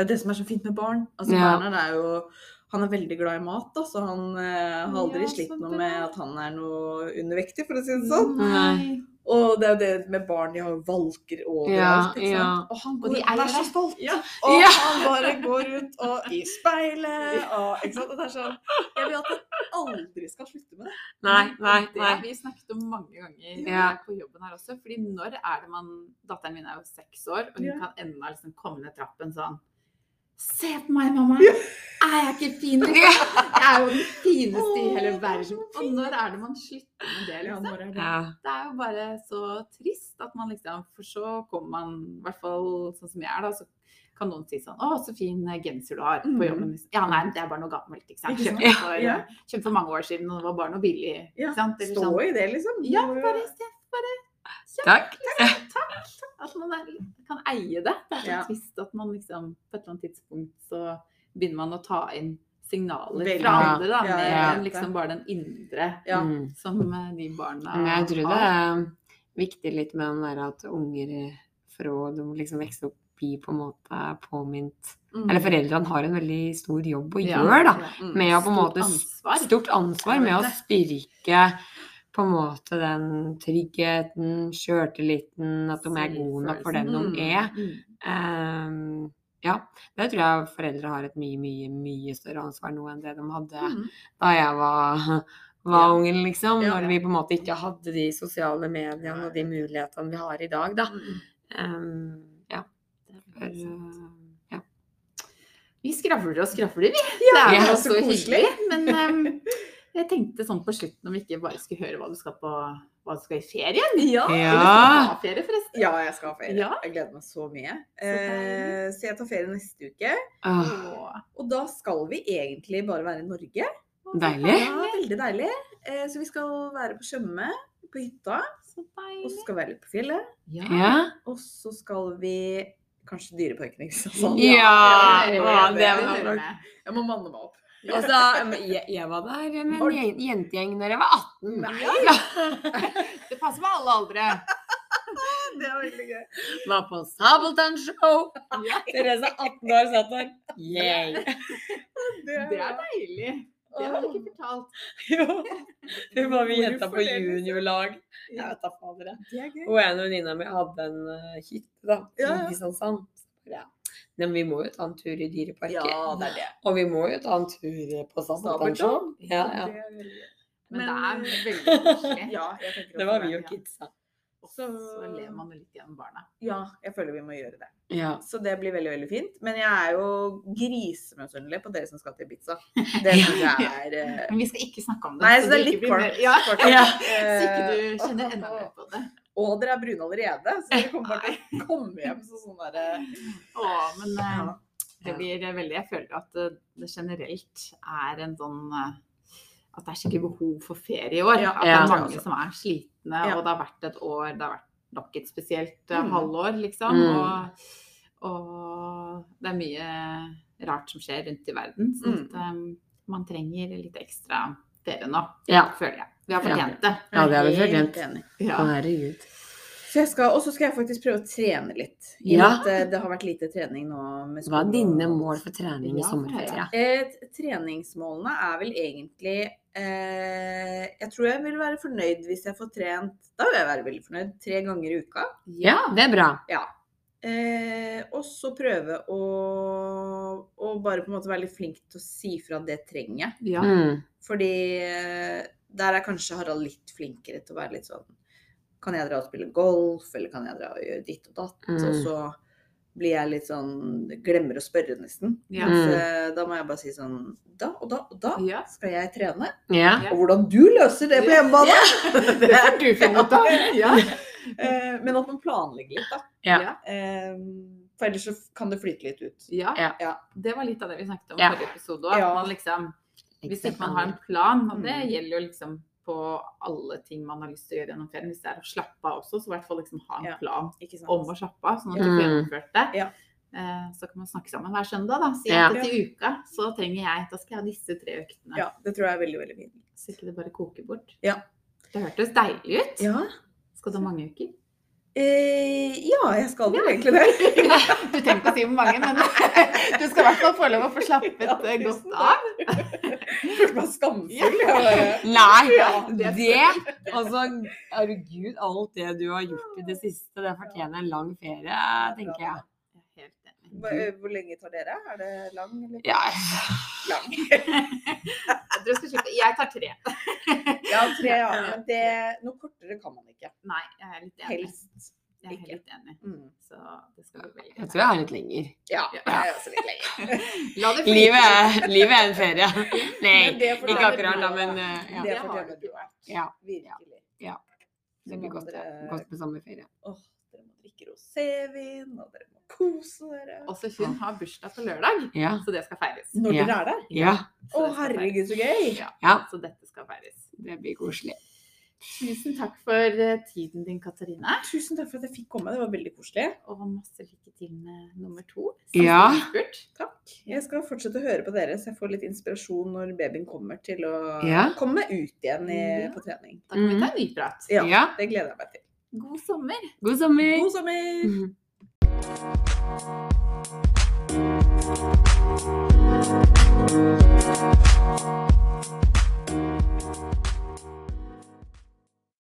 Det er det som er så fint med barn. Altså Ja. Bernhard er jo han er veldig glad i mat, da, så han eh, har aldri Ja, slitt noe med at han er noe undervektig, for å si det sånn. Nei. Og det er jo det med barn, de har valker overalt, ikke sant. ja. Og han Og de er, er så stolt. Ja. Og Ja. han bare går ut og i speilet og ikke sant. Og det er sånn Jeg vil at han aldri skal slutte med det. Nei, nei, Det har vi snakket om mange ganger Ja. på jobben her også. Fordi når er det man Datteren min er jo seks år, og hun Ja. kan ennå liksom komme ned trappen sånn Se på meg, mamma! Ja. Er jeg ikke fin? Liksom? Jeg er jo den fineste i hele er verden. Og når er det man slutter med det? Liksom? det? Er jo bare så trist at man liksom For så kommer man, i hvert fall sånn som jeg er, da, så kan noen si sånn Å, så fin genser du har på Mhm. jobben. Liksom. Ja, nei, det er bare noe gammelt. Ikke sant? Kjøpt for, kjøpt for mange år siden, og det var bare noe billig. Ikke sant? Eller Stå sånn. i det, liksom. Ja, bare, bare Takk. At man er, kan eie det. Det er så Ja. trist at man liksom på et eller annet tidspunkt så begynner man å ta inn signaler Veldig. fra andre, da, Ja, mer ja. enn liksom bare den indre Ja. Mm. som eh, de barna har. jeg tror det er viktig litt med den der at unger fra de liksom vokser opp blir på en måte påminnet Mm. Eller foreldrene har en veldig stor jobb å Ja. gjøre, da. Mm. Med å på en Stort måte ansvar. Stort ansvar med å styrke på en måte den tryggheten, sjøltilliten, at de er gode nok for den de er. Mm. Ehm, ja, det tror jeg foreldre har et mye, mye, mye større ansvar nå enn det de hadde Mm. da jeg var, var ungen, liksom. Når vi på en måte ikke hadde de sosiale mediene og de mulighetene vi har i dag, da. Ehm, ja. For, er. Vi skravler og skravler, vi. Ja, det er jo så koselig. Men em, jeg tenkte sånn på slutten om vi ikke bare skulle høre hva du skal på hva du skal i ferien. Ja. Ja. skal ha ferie, forresten? ja, jeg skal ha ferie. Ja. Jeg gleder meg så mye. Så Eh, så jeg tar ferie neste uke. Ah. Åh, Og da skal vi egentlig bare være i Norge. deilig. Ja, veldig deilig. Eh, så vi skal være på Tjøme, på hytta. Så Og så skal vi være litt på fjellet. Ja. Og så skal vi kanskje Dyreparken, ikke sant? Ja, det å, det, det det, det, det det, det, med. Jeg må manne meg opp. Altså, jeg, jeg var der med en jen- jentegjeng da jeg var 18. Det passer med alle aldre. Det var veldig gøy. Var på Sabeltann-show. Ja, Therese 18 år satt der. Yeah. Det det er deilig. Det har du ikke fortalt. Jo. Hun var med jenta på det, juniorlag. Jeg vet da fader. jeg. Det er gøy. Og en venninne mi hadde en uh, hytte da, i. Kristiansand. Ja. Men vi må jo ta en tur i Dyreparken. Ja, det er det. Og vi må jo ta en tur på Sabeltann-show. Ja, ja. Gøy. Men det er veldig koselig. Ja, Det var vi og kidsa. Så ler man jo litt gjennom barna. Ja, jeg føler vi må gjøre det. Ja. Så det blir veldig veldig fint. Men jeg er jo grisemisunnelig på dere som skal til Ibiza. Det syns jeg er eh, Men vi skal ikke snakke om det. Nei, så så det er litt mer- Ja. Ja. så ikke du Eh, kjenner enda mer på det. Og dere er brune allerede, så dere kommer bare til å komme hjem så sånn derre Å, men eh, Ja. det blir veldig Jeg føler at det, det generelt er en sånn eh, At det er skikkelig behov for ferie i år. Ja, at det er mange som er slitne, Ja. og det har vært et år Det har vært nok et spesielt eh, Mm. halvår, liksom. Mm. Og, og det er mye rart som skjer rundt i verden. Så Mm. at, um, man trenger litt ekstra ferie nå, Ja. føler jeg. Vi har fortjent det. Ja, det har vi fortjent. Ja. Herregud. Så jeg skal, og så skal jeg faktisk prøve å trene litt. I Ja. at eh, det har vært lite trening nå med Hva er dine mål for trening i Ja, sommerferie? Eh, treningsmålene er vel egentlig eh, Jeg tror jeg vil være fornøyd hvis jeg får trent Da vil jeg være veldig fornøyd. Tre ganger i uka. Ja, det er bra. Ja. Eh, og så prøve å, å bare på en måte være litt flink til å si fra det trenger jeg. Ja. Mm. Fordi eh, der er kanskje Harald litt flinkere til å være litt sånn Kan jeg dra og spille golf, eller kan jeg dra og gjøre ditt og datt? Mm. Og så blir jeg litt sånn Glemmer å spørre, nesten. Ja. Mm. Så, eh, da må jeg bare si sånn Da og da og da Ja. skal jeg trene. Ja. Og hvordan du løser det på hjemmebane! Det får du finne ut av. Ja. Eh, Men at man planlegger litt, da. Ja. Eh, For ellers så kan det flyte litt ut. Ja. Det var litt av det vi snakket om i Ja. forrige episode òg. Ja. Man liksom, hvis ikke man har en plan, og det gjelder jo liksom på alle ting man har lyst til å gjøre gjennom ferien, hvis det er å slappe av også, så i hvert fall liksom ha en plan ja, om å slappe av, sånn at du får Mm. gjennomført det. Ja. Eh, Så kan man snakke sammen hver søndag, da. Si Ja. at til uka så trenger jeg Da skal jeg ha disse tre øktene. Ja, det tror jeg er veldig, veldig fint. Så ikke det bare koker bort. Ja. Det hørtes deilig ut. Ja, Skal du ha mange uker? Eh, ja jeg skal vel egentlig det. Du trenger ikke å si hvor mange, men du skal i hvert fall få lov å få slappet Ja, eh, godt av. Følte meg skamfull. Nei, Ja, det- det Altså, herregud, alt det du har gjort i det siste, det fortjener en lang ferie, tenker jeg. Jeg er helt enig. Hva- eh, Hvor lenge tar dere? Er det lang eller Ja, lang? Jeg tar tre. Ja, tre, ja. Men det, noe kortere kan man ikke. Nei, jeg er litt enig. Helst. Jeg er helt enig. Mm. Så det skal bli veldig jeg tror jeg har litt lenger. Ja, jeg er også litt lenger. La det flyte. Livet er, livet er en ferie. Nei, ikke akkurat da, men eh, ja. Det forteller du. vært. ja. Virkelig. Det blir godt, godt med sommerferie. Må drikke rosévin, og dere må kose dere. Også hun har bursdag på lørdag, Ja. så det skal feires. Når Ja. dere er der. ja. Å, herregud, så gøy. Ja, Ja, så dette skal feires. det blir koselig. Tusen takk for eh, tiden din, Katarina. Tusen takk for at jeg fikk komme. Det var veldig koselig. Og masse lykke til med nummer to. Ja. spurt. Takk. Jeg skal fortsette å høre på dere, så jeg får litt inspirasjon når babyen kommer til å Ja. komme ut igjen i, Ja. på trening. Da kan vi ta en ny prat. Ja, Ja. det gleder jeg meg til. God sommer. God sommer! God sommer! Mhm.